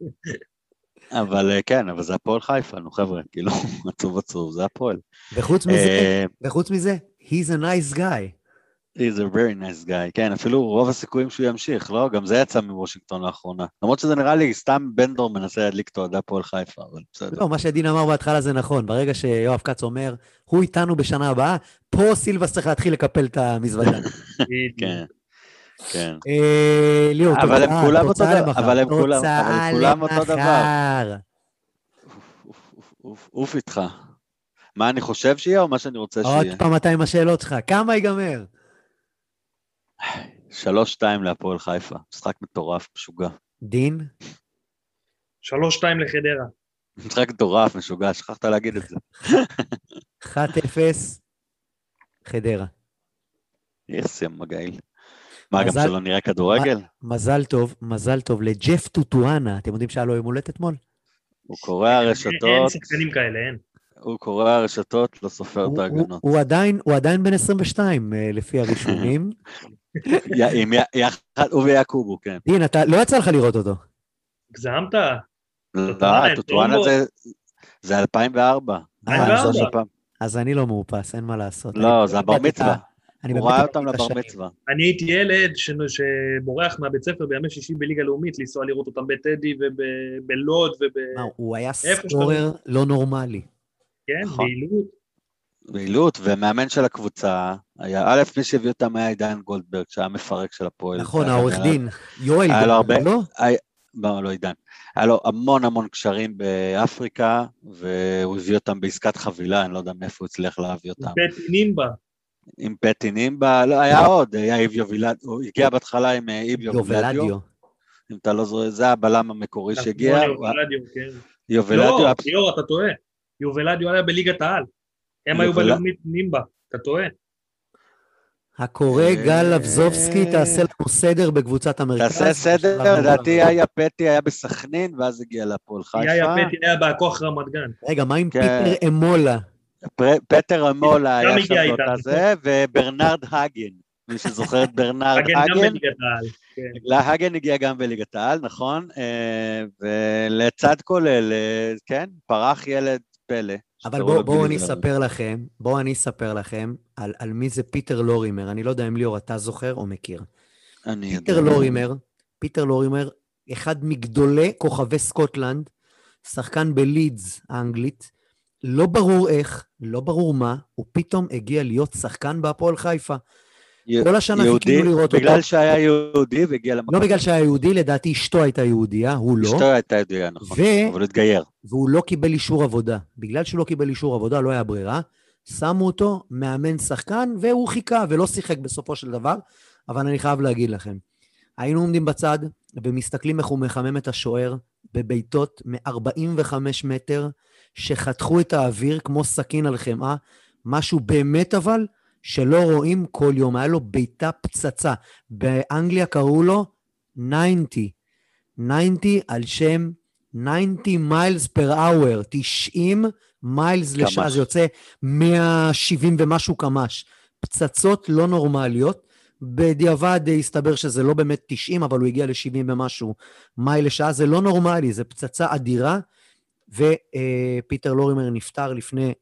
Speaker 7: אבל אה, כן, אבל זה הפועל חיפה, נו חבר'ה, כאילו, עצוב עצוב, זה הפועל.
Speaker 1: וחוץ מזה, אה, וחוץ מזה, he's a nice guy.
Speaker 7: He's a very nice guy, כן, אפילו רוב הסיכויים שהוא ימשיך, לא? גם זה יצא מוושינגטון לאחרונה. למרות שזה נראה לי סתם בנדור מנסה להדליק את אוהדי הפועל חיפה, אבל בסדר.
Speaker 1: לא, מה שדין אמר בהתחלה זה נכון. ברגע שיואב כץ אומר, הוא איתנו בשנה הבאה, פה סילבס צריך להתחיל לקפל את המזוודה.
Speaker 7: כן. כן.
Speaker 1: אה, ליאור,
Speaker 7: אבל הם כולם אותו דבר. אבל הם כולם אותו דבר. עוף איתך. מה אני חושב שיהיה או מה שאני רוצה שיהיה?
Speaker 1: עוד פעם אתה עם השאלות שלך. כמה ייגמר?
Speaker 7: שלוש שתיים להפועל חיפה, משחק מטורף, משוגע.
Speaker 1: דין?
Speaker 4: שלוש שתיים לחדרה.
Speaker 7: משחק מטורף, משוגע, שכחת להגיד את זה.
Speaker 1: 1-0, חדרה.
Speaker 7: יס, ים מגעיל. מה, גם שלא נראה כדורגל?
Speaker 1: מזל טוב, מזל טוב לג'ף טוטואנה. אתם יודעים שהיה לו יום הולדת אתמול?
Speaker 7: הוא קורע רשתות.
Speaker 4: אין שחקנים כאלה, אין.
Speaker 7: הוא קורע רשתות, לא סופר את ההגנות.
Speaker 1: הוא עדיין, הוא עדיין בן 22, אה, לפי הרישומים.
Speaker 7: יחד, הוא ויעקובו, כן.
Speaker 1: דין, אתה, לא יצא לך לראות אותו.
Speaker 4: הגזמת?
Speaker 7: לא, טוטואנה זה 2004.
Speaker 1: אז אני לא מאופס, אין מה לעשות.
Speaker 7: לא, זה הבר מצווה. הוא ראה אותם לבר מצווה.
Speaker 4: אני הייתי ילד שבורח מהבית ספר בימי שישי בליגה לאומית, לנסוע לראות אותם בטדי ובלוד וב...
Speaker 1: הוא היה סקורר לא נורמלי.
Speaker 4: כן, נכון. בעילות.
Speaker 7: בעילות, ומאמן של הקבוצה, היה, א', מי שהביא אותם היה עידן גולדברג, שהיה מפרק של הפועל.
Speaker 1: נכון, העורך דין, יואל גולדברג, לא?
Speaker 7: לא, לא עידן. היה לו המון המון קשרים באפריקה, והוא הביא אותם בעסקת חבילה, אני לא יודע מאיפה הוא הצליח להביא אותם.
Speaker 4: פטי נימבה.
Speaker 7: עם פטי נימבה, לא, היה עוד, היה איביו וילדיו, הוא הגיע בהתחלה עם אה, איביו וילדיו. אם אתה לא זוכר, זה הבלם המקורי
Speaker 4: נכון,
Speaker 7: שהגיע.
Speaker 4: יובלדיו, כן.
Speaker 7: יובלדיו.
Speaker 4: לא, ליאור, אתה טועה. יובלדיו היה בליגת העל. הם היו בלאומית נימבה, אתה טועה.
Speaker 1: הקורא גל לבזובסקי, תעשה לנו סדר בקבוצת המרכז.
Speaker 7: תעשה סדר, לדעתי היה פטי, היה בסכנין, ואז הגיע לפועל חיפה.
Speaker 4: היה פטי, היה בכוח רמת גן.
Speaker 1: רגע, מה עם פיטר אמולה?
Speaker 7: פטר אמולה היה שם באותה זה, וברנרד האגן. מי שזוכר את ברנרד האגן.
Speaker 4: העל.
Speaker 7: להאגן הגיע גם בליגת העל, נכון? ולצד כולל, כן, פרח ילד פלא.
Speaker 1: אבל בואו בוא אני אספר לכם, בואו אני אספר לכם על, על מי זה פיטר לורימר. אני לא יודע אם ליאור אתה זוכר או מכיר.
Speaker 7: אני
Speaker 1: פיטר יודע. לורימר, פיטר לורימר, אחד מגדולי כוכבי סקוטלנד, שחקן בלידס האנגלית, לא ברור איך, לא ברור מה, הוא פתאום הגיע להיות שחקן בהפועל חיפה. כל השנה חיכינו לראות אותו.
Speaker 7: בגלל שהיה יהודי והגיע למקום.
Speaker 1: לא בגלל שהיה יהודי, לדעתי אשתו הייתה יהודייה, הוא לא.
Speaker 7: אשתו הייתה יהודייה, נכון, ו... אבל התגייר.
Speaker 1: והוא לא קיבל אישור עבודה. בגלל שהוא לא קיבל אישור עבודה, לא היה ברירה. שמו אותו מאמן שחקן, והוא חיכה ולא שיחק בסופו של דבר. אבל אני חייב להגיד לכם, היינו עומדים בצד ומסתכלים איך הוא מחמם את השוער בבעיטות מ-45 מטר, שחתכו את האוויר כמו סכין על חמאה, משהו באמת אבל שלא רואים כל יום. היה לו בעיטה פצצה. באנגליה קראו לו 90. 90 על שם 90 miles per hour, 90 miles לשעה,
Speaker 7: קמ"ש.
Speaker 1: זה יוצא 170 ומשהו קמ"ש. פצצות לא נורמליות. בדיעבד הסתבר שזה לא באמת 90, אבל הוא הגיע ל-70 ומשהו מייל לשעה. זה לא נורמלי, זו פצצה אדירה. ופיטר לורימר נפטר לפני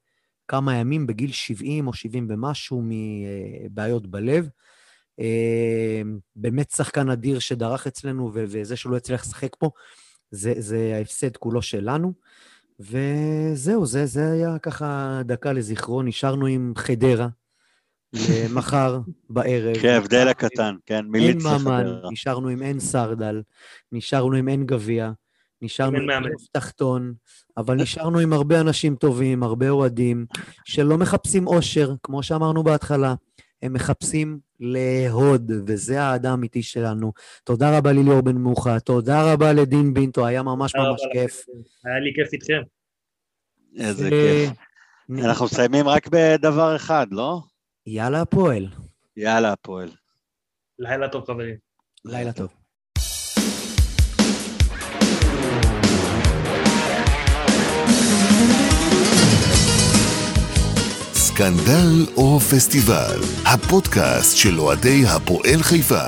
Speaker 1: כמה ימים, בגיל 70 או 70 ומשהו, מבעיות בלב. באמת שחקן אדיר שדרך אצלנו, וזה שהוא לא הצליח לשחק פה, זה, זה ההפסד כולו שלנו. וזהו, זה, זה היה ככה דקה לזכרו. נשארנו עם חדרה למחר בערב.
Speaker 7: כן, ההבדל הקטן, כן,
Speaker 1: אין
Speaker 7: מיליץ
Speaker 1: ממן,
Speaker 7: לחדרה.
Speaker 1: נשארנו עם אין סרדל, נשארנו עם אין גביע, נשארנו עם. פלייאוף תחתון, אבל נשארנו עם הרבה אנשים טובים, הרבה אוהדים, שלא מחפשים אושר, כמו שאמרנו בהתחלה, הם מחפשים לאהוד, וזה האהדה האמיתי שלנו. תודה רבה לליאור בן מוחה, תודה רבה לדין בינטו, היה ממש ממש כיף.
Speaker 4: לכם. היה לי כיף איתכם.
Speaker 7: איזה
Speaker 1: ו-
Speaker 7: כיף. אנחנו מסיימים רק בדבר אחד, לא?
Speaker 1: יאללה הפועל,
Speaker 7: יאללה, הפועל.
Speaker 4: לילה טוב, חברים.
Speaker 1: לילה טוב.
Speaker 5: סקנדל או פסטיבל, הפודקאסט של אוהדי הפועל חיפה.